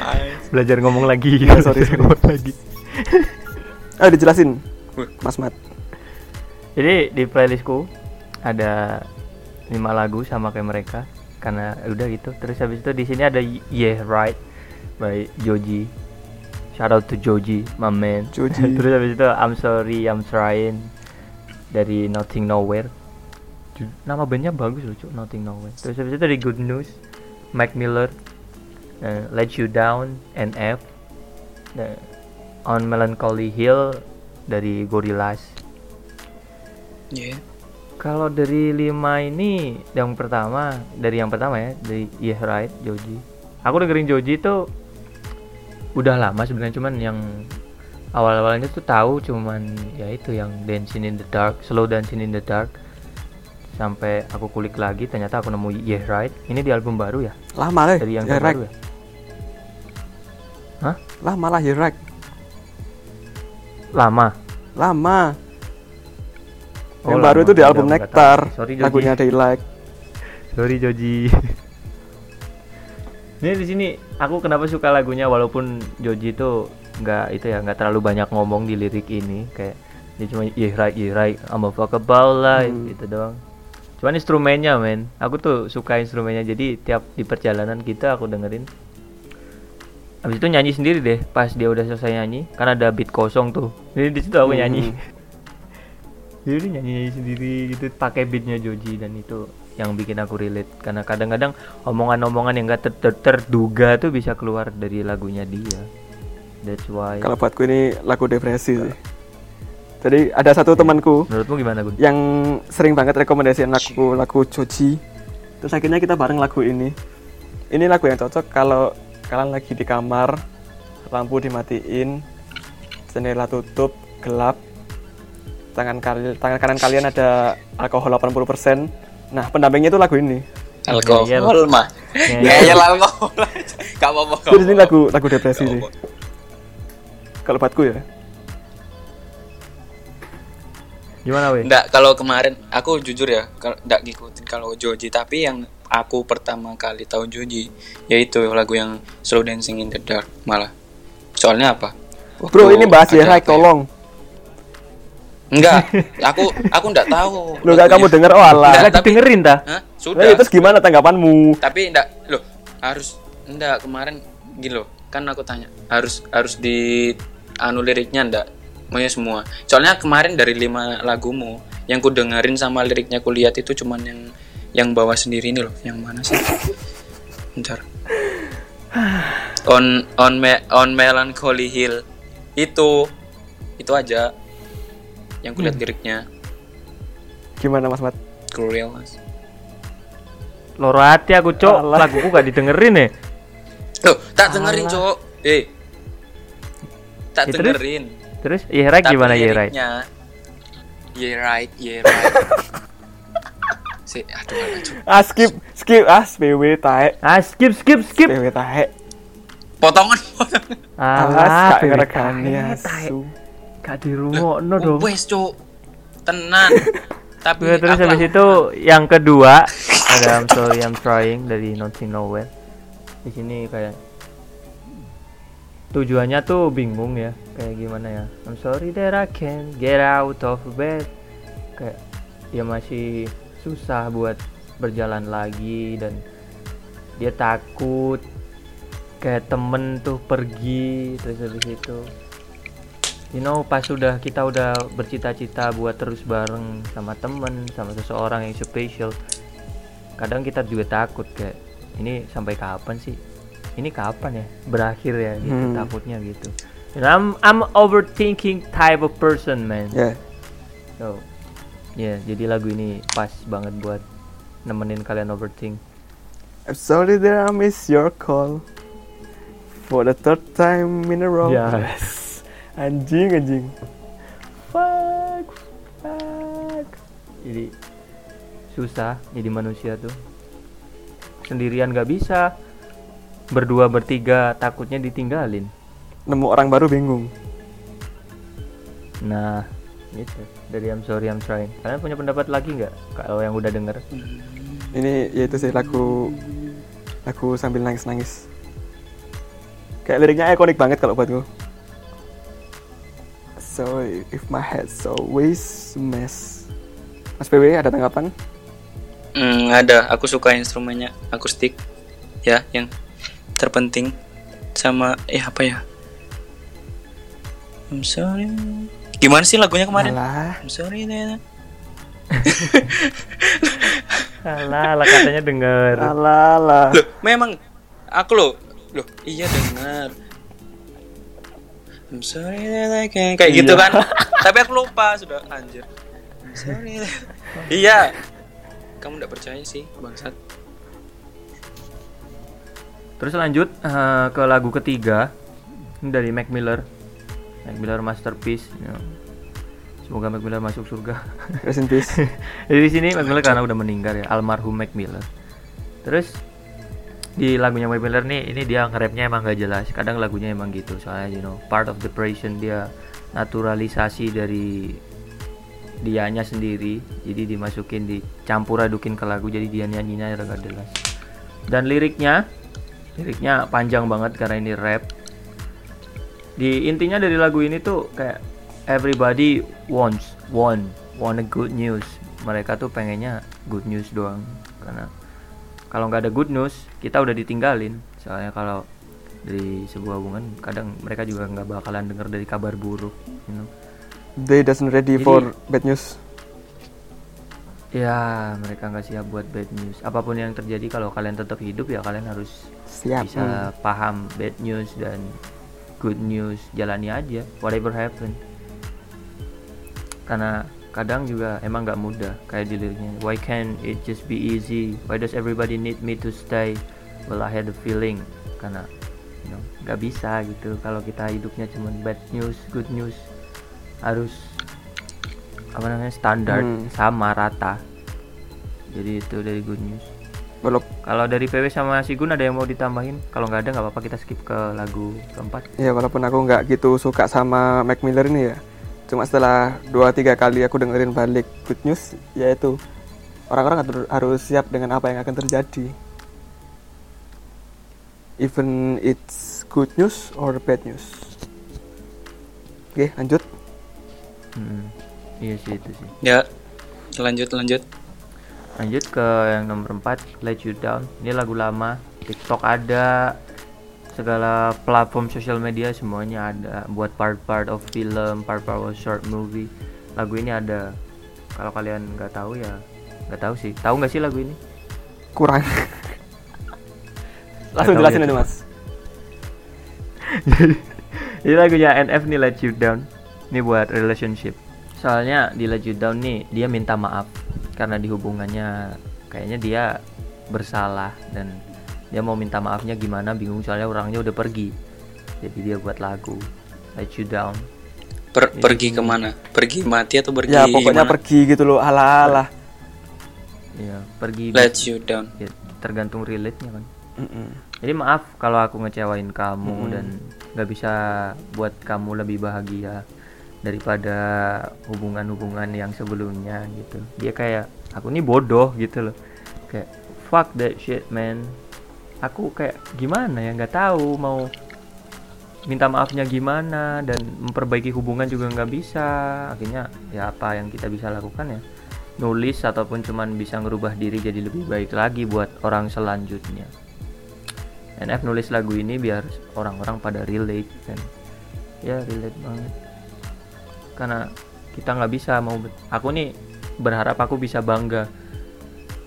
Hai. Belajar ngomong lagi. Ya, sorry, sorry. Ngomong lagi. ah dijelasin. Mas Mat Jadi di playlistku ada lima lagu sama kayak mereka. karena udah gitu terus habis itu di sini ada Yeah Right by Joji shout out to Joji my man Joji. terus habis itu I'm sorry I'm trying dari Nothing Nowhere nama bandnya bagus loh cuk Nothing Nowhere terus habis itu dari Good News Mac Miller eh, Let You Down NF eh, On Melancholy Hill dari Gorillaz Iya. kalau dari lima ini yang pertama dari yang pertama ya dari Yeah Right Joji. Aku dengerin Joji itu udah lama sebenarnya cuman yang awal-awalnya tuh tahu cuman ya itu yang Dancing in the Dark, Slow Dancing in the Dark. Sampai aku kulik lagi ternyata aku nemu Yeah Right. Ini di album baru ya? Lama lah. Dari yang ya, terbaru ya? Hah? Lama lah ya, Rek. Lama. Lama. Oh, yang baru lama. itu di Udah, album nggak Nectar. Sorry. Lagunya Daylight. Sorry Joji. Ini di sini aku kenapa suka lagunya walaupun Joji itu nggak itu ya nggak terlalu banyak ngomong di lirik ini kayak dia cuma yeah right yeah right I'm a fuck about life Hmm. gitu doang. Cuman instrumennya men, aku tuh suka instrumennya jadi tiap di perjalanan kita aku dengerin. Habis itu nyanyi sendiri deh pas dia udah selesai nyanyi karena ada beat kosong tuh. Jadi di situ aku Hmm. nyanyi. Jadi nyanyi nyanyi sendiri gitu pakai beatnya Joji dan itu yang bikin aku relate karena kadang-kadang omongan-omongan yang gak ter- ter- terduga tuh bisa keluar dari lagunya dia. That's why. Kalau buatku ini lagu depresi sih. Jadi ada satu temanku Menurutmu gimana Gun? yang sering banget rekomendasiin lagu lagu Joji. Terus akhirnya kita bareng lagu ini. Ini lagu yang cocok kalau kalian lagi di kamar, lampu dimatiin, jendela tutup, gelap, tangan kali, tangan kanan kalian ada alkohol 80%. Nah, pendampingnya itu lagu ini. Alkohol mah. Ngeyel. Ngeyel alkohol. Gak apa-apa. gak Jadi ini lagu lagu depresi sih. Kalau buatku ya. Gimana weh? Nggak, kalau kemarin aku jujur ya, kalau nggak ngikutin kalau Joji, tapi yang aku pertama kali tahu Joji yaitu lagu yang Slow Dancing in the Dark malah. Soalnya apa? Waktu Bro, ini bahas ya, ada Rai, apa tolong. Enggak, aku aku nggak tahu. Lu gak kamu denger oh alah. Nggak, Lagi tapi- dengerin? Hah? Nah, Sudah. terus gimana tanggapanmu? tapi enggak loh harus enggak kemarin gini loh kan aku tanya harus harus di anu liriknya enggak maunya semua. Soalnya kemarin dari lima lagumu yang ku dengerin sama liriknya ku lihat itu cuman yang yang bawah sendiri ini loh. Yang mana sih? Bentar. On on me, on melancholy hill. Itu itu aja yang kulihat liriknya. Gimana Mas Mat? cruel mas. Loro hati aku cok, laguku gak didengerin ya. Loh, tak dengerin cowok eh. Tak Ya, terus? dengerin Terus Tapi gimana right, yeah right. si, lucu. Ah skip, skip, ah SPW tae, Ah skip skip skip. SPW tae. Potongan, potongan. Ngerekani tae, tae. asu. Gak dirungokno dong. Wes, Cuk. Tenan. Tapi terus habis itu yang kedua ada I'm sorry I'm trying dari Nothing Nowhere. Di sini kayak tujuannya tuh bingung ya, kayak gimana ya? I'm sorry that I can't get out of bed. Kayak dia masih susah buat berjalan lagi dan dia takut kayak temen tuh pergi terus habis itu you know pas sudah kita udah bercita-cita buat terus bareng sama temen sama seseorang yang spesial kadang kita juga takut kayak ini sampai kapan sih ini kapan ya? Berakhir ya gitu Hmm. takutnya gitu. And I'm I'm overthinking type of person man. Ya, so ya jadi lagu ini pas banget buat nemenin kalian overthink. I'm sorry that I miss your call. For the third time in a row. Yes. Anjing, anjing. fuck fuck. Jadi susah jadi manusia tuh. Sendirian gak bisa berdua bertiga takutnya ditinggalin Nemu orang baru bingung. nah gitu dari I'm sorry I'm trying kalian punya pendapat lagi nggak kalau yang udah denger Ini yaitu sih lagu lagu sambil nangis-nangis. Kayak liriknya ikonik banget kalau buatku. So if my head's always a mess. Mas PW ada tanggapan? Hmm, ada. Aku suka instrumennya akustik. Ya, yang terpenting sama eh apa ya? I'm sorry. Gimana sih lagunya kemarin? Alah. I'm sorry. Nena. Alah, lah katanya denger. Alah, alah. Loh, memang aku loh. Loh, iya dengar. I'm sorry that I can't kayak gitu Iya. kan. Tapi aku lupa sudah anjir. I'm sorry. that- iya. Kamu nggak percaya sih, bangsat. Terus lanjut eh, ke lagu ketiga Ini dari Mac Miller. Mac Miller masterpiece. ya. Semoga Mac Miller masuk surga. Rest in peace. Jadi di sini Mac Miller karena udah meninggal ya, almarhum Mac Miller. Terus di lagunya Mac Miller nih, ini dia nge-rapnya emang gak jelas. Kadang lagunya emang gitu, soalnya you know, part of depression dia naturalisasi dari dianya sendiri. Jadi dimasukin dicampur adukin ke lagu, jadi dia nyanyinya udah gak jelas. Dan liriknya, liriknya panjang banget karena ini rap. Di intinya dari lagu ini tuh kayak everybody wants want want a good news. Mereka tuh pengennya good news doang karena kalau nggak ada good news kita udah ditinggalin. Soalnya kalau dari sebuah hubungan kadang mereka juga nggak bakalan denger dari kabar buruk, you know. They doesn't ready Jadi- for bad news. Ya, mereka nggak siap buat bad news. Apa pun yang terjadi kalau kalian tetap hidup ya kalian harus Siap. bisa Hmm. paham bad news dan good news jalani aja whatever happen karena kadang juga emang nggak mudah kayak di liriknya why can't it just be easy why does everybody need me to stay well I had the feeling karena you know nggak bisa gitu kalau kita hidupnya cuma bad news good news harus apa namanya standar Hmm. sama rata jadi itu dari good news Belum. kalau dari PW sama Sigun ada yang mau ditambahin? Kalau nggak ada nggak apa-apa kita skip ke lagu keempat. Ya walaupun aku nggak gitu suka sama Mac Miller ini ya. Cuma setelah 2-3 kali aku dengerin balik good news yaitu orang-orang harus- harus siap dengan apa yang akan terjadi. Even it's good news or bad news. Oke, lanjut. Hmm, Iya sih itu sih. Ya, lanjut lanjut. Lanjut ke yang nomor 4 Let You Down. Ini lagu lama. TikTok ada, segala platform sosial media semuanya ada. Buat part-part of film, part-part of short movie. Lagu ini ada. Kalau kalian nggak tahu ya nggak tahu sih. Tahu nggak sih lagu ini? Kurang. Langsung jelasin ya, aja coba. mas. Ini lagunya NF nih Let You Down. Ini buat relationship. Soalnya di Let You Down nih dia minta maaf karena di hubungannya kayaknya dia bersalah dan dia mau minta maafnya gimana bingung soalnya orangnya udah pergi. Jadi dia buat lagu Let You Down. Per- pergi ke mana? Pergi mati atau pergi? Ya pokoknya gimana? pergi gitu loh. Alah alah. Iya, pergi Let you down. ya, tergantung relate-nya kan. Mm-mm. Jadi maaf kalau aku ngecewain kamu dan nggak bisa buat kamu lebih bahagia daripada hubungan-hubungan yang sebelumnya gitu. Dia kayak aku nih bodoh gitu loh. Kayak fuck that shit man. Aku kayak gimana ya nggak tahu mau minta maafnya gimana dan memperbaiki hubungan juga nggak bisa. Akhirnya ya apa yang kita bisa lakukan ya nulis ataupun cuman bisa ngerubah diri jadi lebih baik lagi buat orang selanjutnya. NF nulis lagu ini biar orang-orang pada relate dan ya relate banget karena kita nggak bisa mau aku nih berharap aku bisa bangga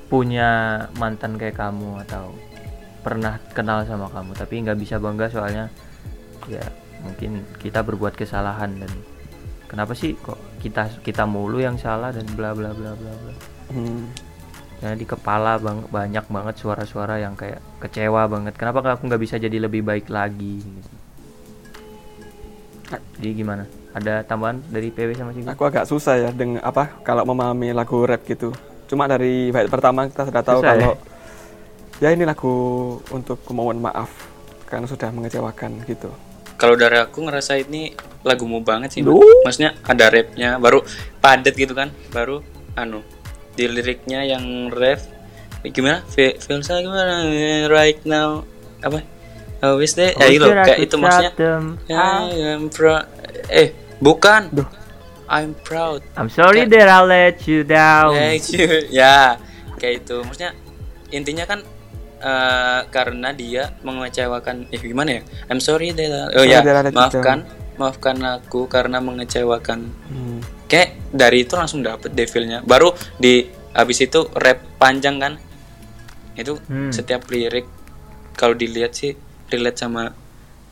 punya mantan kayak kamu atau pernah kenal sama kamu tapi nggak bisa bangga soalnya ya mungkin kita berbuat kesalahan dan kenapa sih kok kita kita mulu yang salah dan bla bla bla bla bla. Hmm. karena di kepala bang, banyak banget suara-suara yang kayak kecewa banget. Kenapa nggak aku nggak bisa jadi lebih baik lagi? Jadi gimana ada tambahan dari PW sama Sigur? Aku agak susah ya dengan apa kalau memahami lagu rap gitu. Cuma dari bait pertama kita sudah tahu Susah ya? kalau ya? ini lagu untuk kemauan maaf karena sudah mengecewakan gitu. Kalau dari aku ngerasa ini lagumu banget sih. Maksudnya ada rapnya, baru padat gitu kan, baru anu di liriknya yang ref gimana? Fe- Feels like gimana? right now apa? Oh, is that? Ya, gitu. Kayak itu maksudnya. I am proud. Eh, bukan. Duh. I'm proud. I'm sorry that I let you down Let you- ya, kayak itu maksudnya intinya kan eh, karena dia mengecewakan eh gimana ya I'm sorry that oh ya I you maafkan maafkan aku karena mengecewakan Hmm. kayak dari itu langsung dapet deh feel-nya baru di habis itu rap panjang kan itu Hmm. setiap lirik kalau dilihat sih relate sama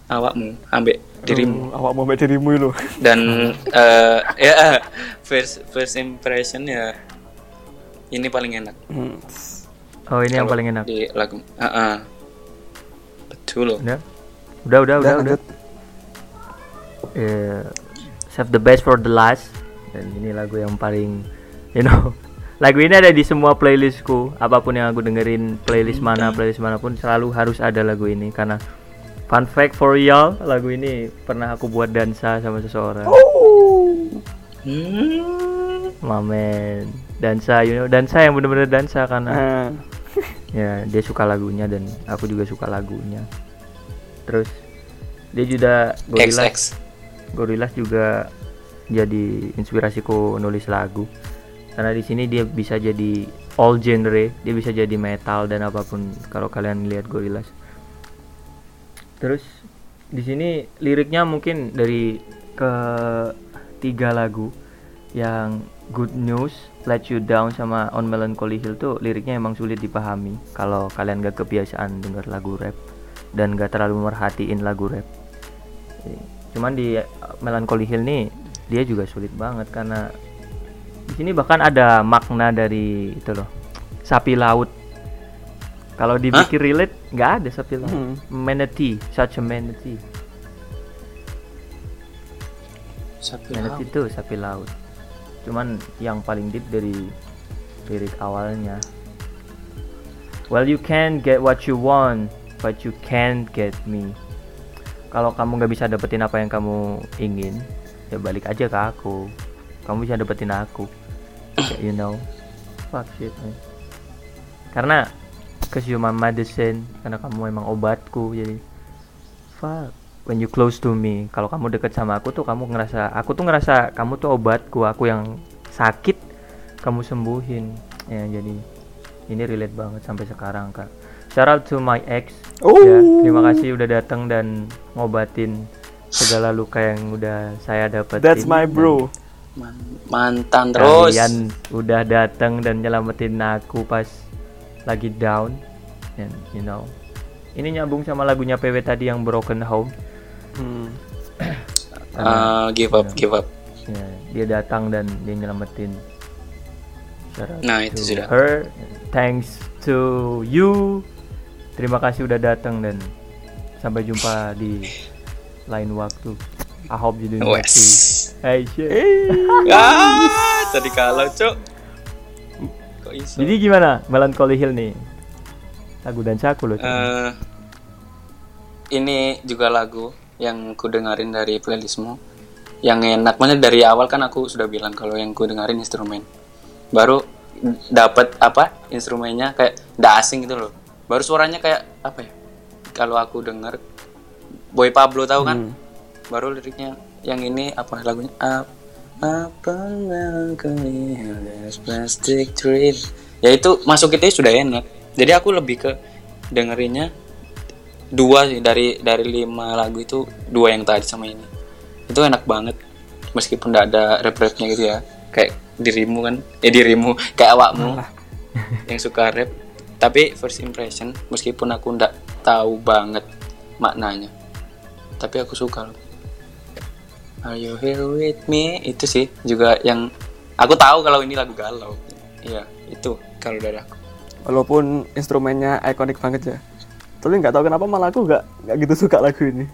awakmu ambek dirimu Oh, awak mau dirimu lo. dan eh, ya first first impression ya ini paling enak Hmm. Oh ini yang Kalau paling enak. di lagu Ah, ah. betul loh Udah, udah, udah, udah. udah. lanjut. Eh, save the best for the last. Dan ini lagu yang paling, you know, lagu ini ada di semua playlistku. Apa pun yang aku dengerin, playlist mana, playlist mana pun selalu harus ada lagu ini karena fun fact for y'all, lagu ini pernah aku buat dansa sama seseorang. Hmm. Mamen, dansa, you know, dansa yang bener-bener dansa karena Nah, ya dia suka lagunya dan aku juga suka lagunya. Terus dia juga Gorillaz. XX Gorillaz juga jadi inspirasiku nulis lagu. Karena di sini dia bisa jadi all genre dia bisa jadi metal dan apa pun. Kalau kalian lihat Gorillaz terus di sini liriknya mungkin dari ke tiga lagu yang Good News, Let You Down sama On Melancholy Hill tuh liriknya emang sulit dipahami kalau kalian gak kebiasaan denger lagu rap dan gak terlalu merhatiin lagu rap. Cuman di Melancholy Hill nih dia juga sulit banget karena di sini bahkan ada makna dari itu loh sapi laut. Kalau dibikin relate nggak ada sapi laut. Hmm. Manatee, such a manatee. Sapi Manatee laut. itu sapi laut. Cuman yang paling deep dari lirik awalnya. Well, you can get what you want, but you can't get me. Kalau kamu nggak bisa dapetin apa yang kamu ingin, ya balik aja ke aku. Kamu bisa dapetin aku. You know, fuck shit, man. Karena cause you my medicine, karena kamu emang obatku, jadi fuck when you close to me. Kalau kamu deket sama aku tuh kamu ngerasa aku tuh ngerasa kamu tuh obatku aku yang sakit kamu sembuhin. Ya jadi ini relate banget sampai sekarang kak. Shout out to my ex. Oh. ya terima kasih udah datang dan ngobatin segala luka yang udah saya dapetin. That's my bro. Man- mantan terus. kalian udah datang dan nyelamatin aku pas lagi down and you know. Ini nyambung sama lagunya PW tadi yang Broken Home. Hmm. Ah, give up give up. Ya, dia datang dan dia nyelamatin. Shout out Nah, itu sudah. her. Thanks to you. Terima kasih udah datang dan sampai jumpa di lain waktu. I hope you doing wes. hey shit. Ah tadi kalau cok kok iso? Jadi gimana? Melancholy Hill nih? Lagu dansa aku loh. Eh, ini juga lagu yang ku dengerin dari playlistmu. Yang enak mana dari awal kan aku sudah bilang kalau yang ku dengerin instrumen. Baru dapat apa instrumennya kayak nggak asing gitu loh. Baru suaranya kayak apa ya kalau aku denger Boy Pablo tahu kan? Baru liriknya yang ini apa lagunya? Up apa plastic dream ya itu masuk itu sudah enak. Jadi aku lebih ke dengerinnya dua sih dari dari lima lagu itu dua yang tadi sama ini. Itu enak banget. Meskipun tidak ada rap rapnya gitu ya. Kayak dirimu kan. Ya dirimu. Kayak awakmu yang suka rap. Tapi first impression meskipun aku ndak tahu banget maknanya. Tapi aku suka loh Are you here with me itu sih juga yang aku tahu kalau ini lagu galau iya itu kalau dari aku Walaupun instrumennya ikonik banget ya. Tapi nggak tahu kenapa malah aku nggak nggak gitu suka lagu ini.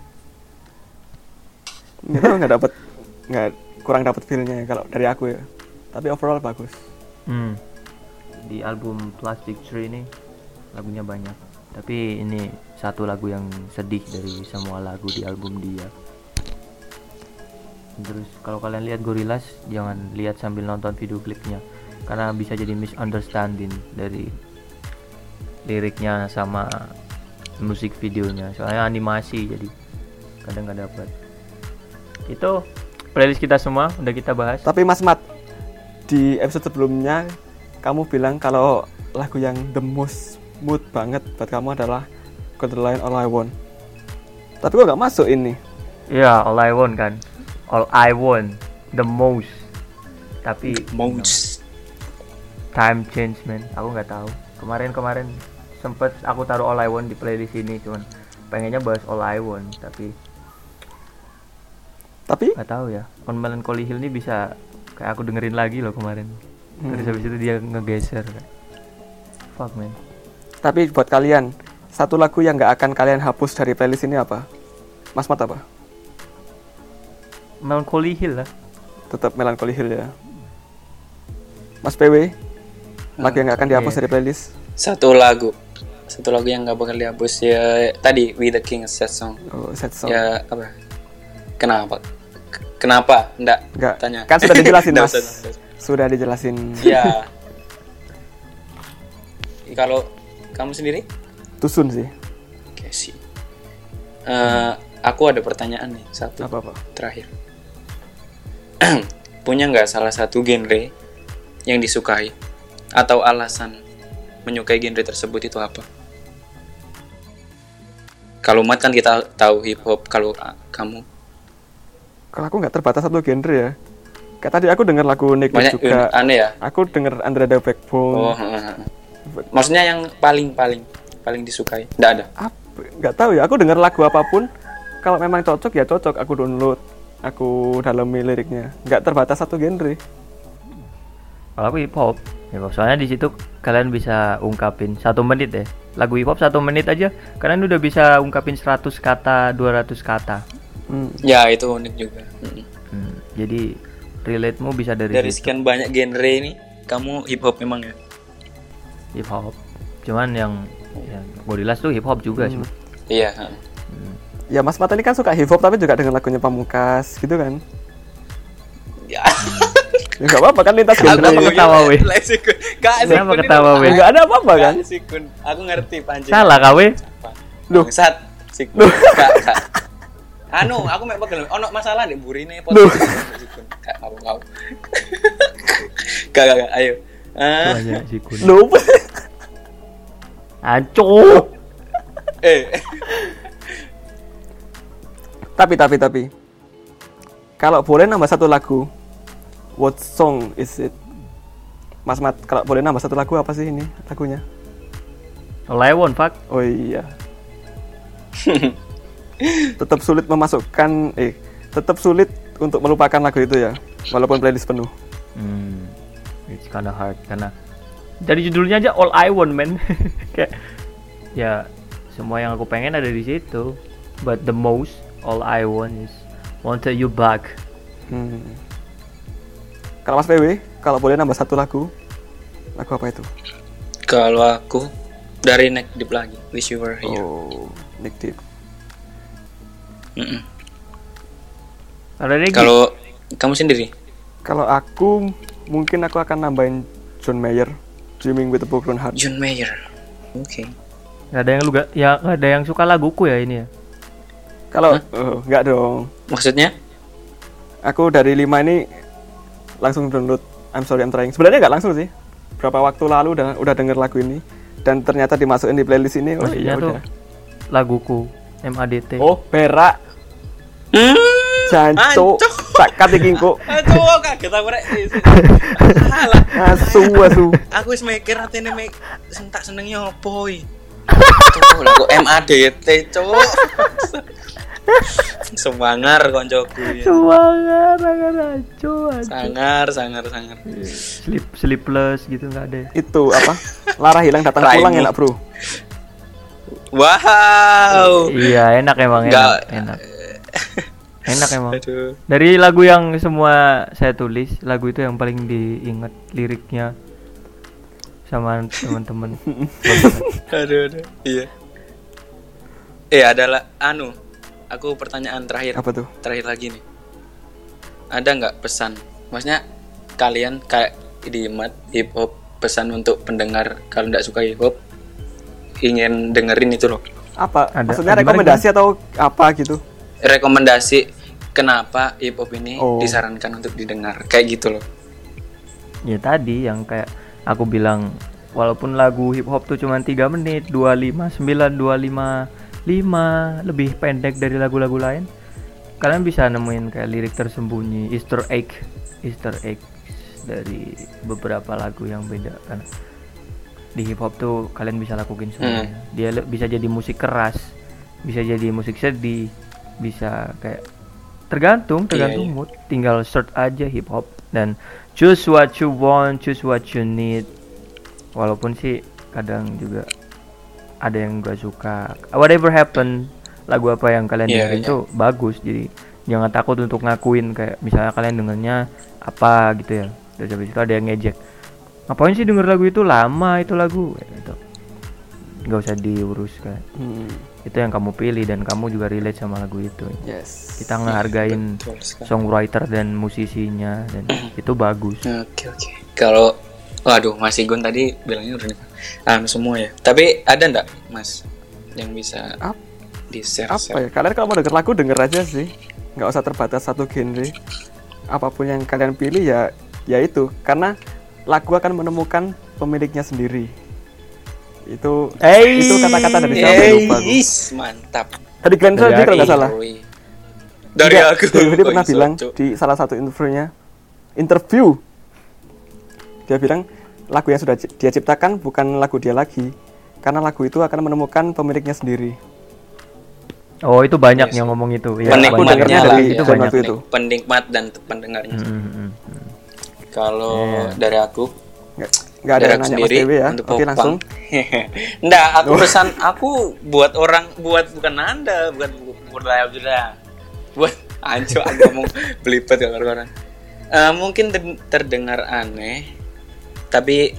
Nggak tahu nggak dapat nggak kurang dapat feelnya kalau dari aku ya. Tapi overall bagus. Hmm. Di album Plastic Tree ini lagunya banyak. Tapi ini satu lagu yang sedih dari semua lagu di album dia. Terus kalau kalian lihat Gorillaz jangan lihat sambil nonton video klipnya karena bisa jadi misunderstanding dari liriknya sama musik videonya. Soalnya animasi jadi kadang nggak dapat. Itu playlist kita semua udah kita bahas. Tapi Mas Mat di episode sebelumnya kamu bilang kalau lagu yang the most mood banget buat kamu adalah Got the Line All I Want. Tapi kok nggak masuk ini? Iya, all I want kan. All I want the most. Tapi Mouse. time change man. Aku nggak tahu. Kemarin-kemarin sempet aku taruh all I want di playlist ini cuman pengennya bahas all I want tapi Tapi nggak tahu ya. On Melancholy Hill ini bisa kayak aku dengerin lagi loh kemarin. Terus Hmm. habis itu dia ngegeser. Fuck man. tapi buat kalian satu lagu yang nggak akan kalian hapus dari playlist ini apa? Mas Mat apa? Melancholy Hill lah. Tetap Melancholy Hill ya. Mas PW, lagu yang nggak akan dihapus Iya. dari playlist? Satu lagu. Satu lagu yang nggak bakal dihapus ya tadi We the King Set Song. Oh, sad song. Ya apa? Kenapa? K- Kenapa? Nggak Nggak. tanya. Kan sudah dijelasin mas. Sudah dijelasin. Ya. Kalau kamu sendiri? Tusun sih. Oke sih. Eh, aku ada pertanyaan nih satu Apa apa? terakhir. Punya nggak salah satu genre yang disukai atau alasan menyukai genre tersebut itu apa? Kalau Mat kan kita tahu hip hop, kalau ah, kamu Kalau aku nggak terbatas satu genre ya. Kayak tadi aku denger lagu Nick banyak juga. aneh ya. Aku denger Andre the Backbone. Oh, maksudnya yang paling paling paling disukai? Nggak ada. nggak tahu ya aku denger lagu apa pun kalau memang cocok ya cocok aku download aku dalami liriknya nggak terbatas satu genre Kalau aku hip hop, hip hop. Soalnya di situ kalian bisa ungkapin satu menit deh. Lagu hip hop satu menit aja, kalian udah bisa ungkapin 100 kata, 200 kata. hmm. Ya itu unik juga. Mm. Hmm, jadi relate-mu bisa dari, Dari situ, sekian banyak genre ini, kamu hip hop memang ya? hip hop. Cuman yang yang Gorillaz tuh hip hop juga sih. Iya. Ya Mas Mata ini kan suka hip hop tapi juga dengan lagunya Pamungkas gitu kan Ya. ya nggak apa-apa kan lintas genre mau ketawa, weh. Gak Kenapa ketawa, weh? nggak ada apa-apa kan Sikun. Aku ngerti panjang. Salah kawe. Duh. Bangsat. Sikun. Gak, gak. Anu, aku mek pegel. Ono masalah nih burine Duh. podcast. Sikun. Gak mau mau. Gak, gak, gak. Ayo. Ah, Banyak sih kun. Nope. Ancur. eh. Tapi tapi tapi kalau boleh nambah satu lagu what song is it Mas Mat kalau boleh nambah satu lagu apa sih ini lagunya Lewon, fuck. Oh iya. tetap sulit memasukkan eh tetap sulit untuk melupakan lagu itu ya walaupun playlist penuh. Hmm, it's kinda hard karena dari judulnya aja All I Want man kayak ya semua yang aku pengen ada di situ but the most all I want is wanted you back Hmm. Kalau Mas PW, kalau boleh nambah satu lagu, lagu apa itu? Kalau aku dari Neck Deep lagi. Wish You Were Here. Oh, Nick Deep. Ada lagi Kalau kamu sendiri? Kalau aku mungkin aku akan nambahin John Mayer, Dreaming with a Broken Heart. John Mayer. Oke. nggak ada yang lu gak ya nggak ada yang suka laguku ya ini ya Kalau oh, nggak dong, Maksudnya? aku dari lima ini langsung download I'm Sorry I'm Trying. Sebenarnya nggak langsung sih. Berapa waktu lalu udah udah denger lagu ini dan ternyata dimasukin di playlist ini. Oh maksudnya iya tuh udah. laguku MADT Oh, berak. Hmm. Jancu. Tak katikingku. Aduh, kaget aku rek. Salah. Asu asu. Aku wis mikir atene mek sentak senengnya opo iki. Tuh, lagu MADT, cuk. Semangar koncoku ya. semangat sangat acu Sangar, sangar, sangar. sleep sleepless gitu nggak ada Itu apa? Lara hilang datang Raimu. pulang enak, Bro. Wow. iya enak emang enak Nggak- enak enak emang Aduh. Dari lagu yang semua saya tulis, lagu itu yang paling diingat liriknya sama teman-teman. Aduh, aduh. Iya. Eh, adalah anu. Aku pertanyaan terakhir. Apa tuh? Terakhir lagi nih. Ada nggak pesan? Maksudnya kalian kayak di mat hip hop pesan untuk pendengar kalau nggak suka hip hop ingin dengerin itu loh. Apa? Ada. Maksudnya Gimana, rekomendasi atau apa gitu? Rekomendasi kenapa hip hop ini Oh. disarankan untuk didengar kayak gitu loh. ya tadi yang kayak aku bilang walaupun lagu hip hop tuh cuma 3 menit 25 9 25 5 lebih pendek dari lagu-lagu lain. Kalian bisa nemuin kayak lirik tersembunyi Easter egg Easter egg dari beberapa lagu yang beda. Kan di hip hop tuh kalian bisa lakuin semuanya dia le- bisa jadi musik keras bisa jadi musik sedih bisa kayak tergantung tergantung iya. mood. Tinggal search aja hip hop dan choose what you want choose what you need. Walaupun sih kadang juga ada yang gak suka whatever happen lagu apa yang kalian Iya, dengerin iya. tuh bagus jadi jangan takut untuk ngakuin kayak misalnya kalian dengernya apa gitu ya terus habis itu ada yang ngejek ngapain sih denger lagu itu lama itu lagu gitu nggak usah diurus kan Hmm, itu yang kamu pilih dan kamu juga relate sama lagu itu yes. kita ngehargain Betul sekali. songwriter dan musisinya dan itu bagus Oke oke. Kalau waduh Mas Igun tadi bilangnya udah. Anu semua ya. Tapi ada ndak Mas yang bisa Ap- di share apa ya kalian kalau mau denger lagu denger aja sih nggak usah terbatas satu genre apa pun yang kalian pilih ya ya itu karena lagu akan menemukan pemiliknya sendiri itu Hey. itu kata-kata dari siapa lupa gua. is, mantap. dari Glenn Dari Fredly kalau nggak salah. Dari Enggak, aku. Glenn Fredly pernah bilang di salah satu interviewnya interview dia bilang lagu yang sudah dia ciptakan bukan lagu dia lagi karena lagu itu akan menemukan pemiliknya sendiri oh itu banyak Yes. yang ngomong itu ya, penikmatnya dari ya. itu banyak itu. Penikmat dan pendengarnya. Hmm, hmm, hmm, hmm. Kalau Iya. dari aku nggak nggak ada dari yang aku nanya Mas sendiri Dewi ya untuk oke Popang. langsung Nggak, aku pesan aku buat orang buat bukan anda, bukan buat sudah. Buat anco aku ngomong belibet ya orang Eh, mungkin ter- terdengar aneh, tapi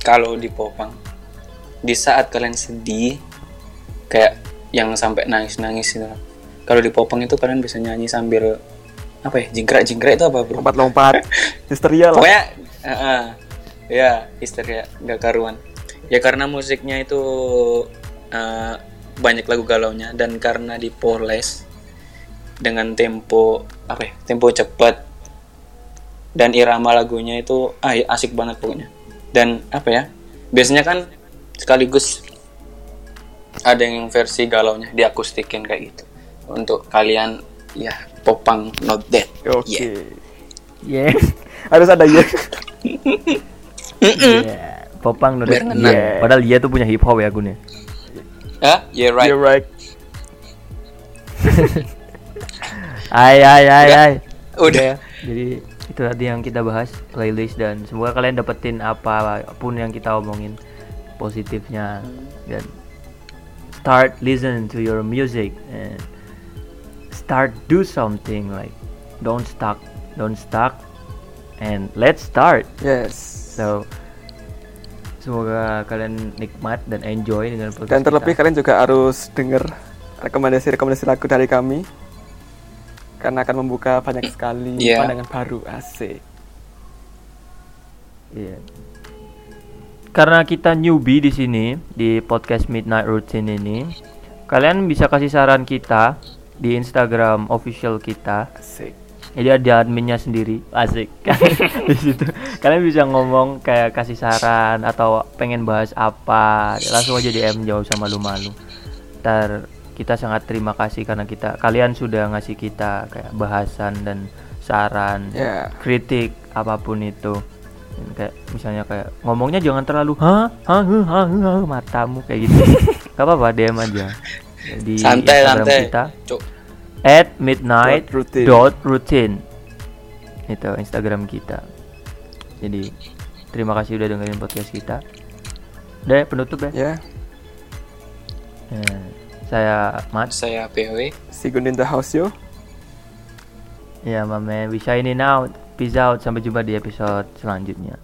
kalau di Popang di saat kalian sedih kayak yang sampai nangis-nangis itu. Kalau di Popang itu kalian bisa nyanyi sambil apa ya? Jingkrak-jingkrak itu apa, Bro? lompat-lompat histeria lah pokoknya eh, eh, ya histeria nggak karuan ya karena musiknya itu eh, banyak lagu galaunya dan karena dipoles dengan tempo apa ya tempo cepat dan irama lagunya itu ah, ya, asik banget pokoknya. Dan apa ya biasanya kan sekaligus ada yang versi galaunya diakustikin kayak gitu. Untuk kalian ya popang not dead. Oke. Yeah. yeah. Harus ada ya yeah. Popang no Biar yeah. padahal dia tuh punya hip hop ya Gun ya? Ah yeah right. You're right. Ay ay ay Udah. ay udah. Ya. jadi itu tadi yang kita bahas playlist dan semoga kalian dapetin apa pun yang kita omongin positifnya. Dan start listen to your music and start do something like don't stuck don't stuck and let's start. Yes. So semoga kalian nikmat dan enjoy dengan podcast dan terlebih kita. kalian juga harus denger rekomendasi-rekomendasi lagu dari kami karena akan membuka banyak sekali Iya. pandangan baru asik Iya. Karena kita newbie di sini di podcast Midnight Routine ini, kalian bisa kasih saran kita di Instagram official kita. asik Jadi ada adminnya sendiri, asik. di situ kalian bisa ngomong kayak kasih saran atau pengen bahas apa, langsung aja DM jauh sama malu-malu. Ntar kita sangat terima kasih karena kita kalian sudah ngasih kita kayak bahasan dan saran ya. kritik apa pun itu. Dan kayak misalnya kayak ngomongnya jangan terlalu hah hah hah hah, hah, matamu kayak gitu. Gak apa-apa DM aja. Di santai Instagram santai kita Cuk. at midnight Dot routine. dot routine. Itu Instagram kita. Jadi terima kasih udah dengerin podcast kita. Udah ya, penutup ya, ya. Ya, saya Mat. Saya PW see you in the house yo ya my man we signing out peace out. Sampai jumpa di episode selanjutnya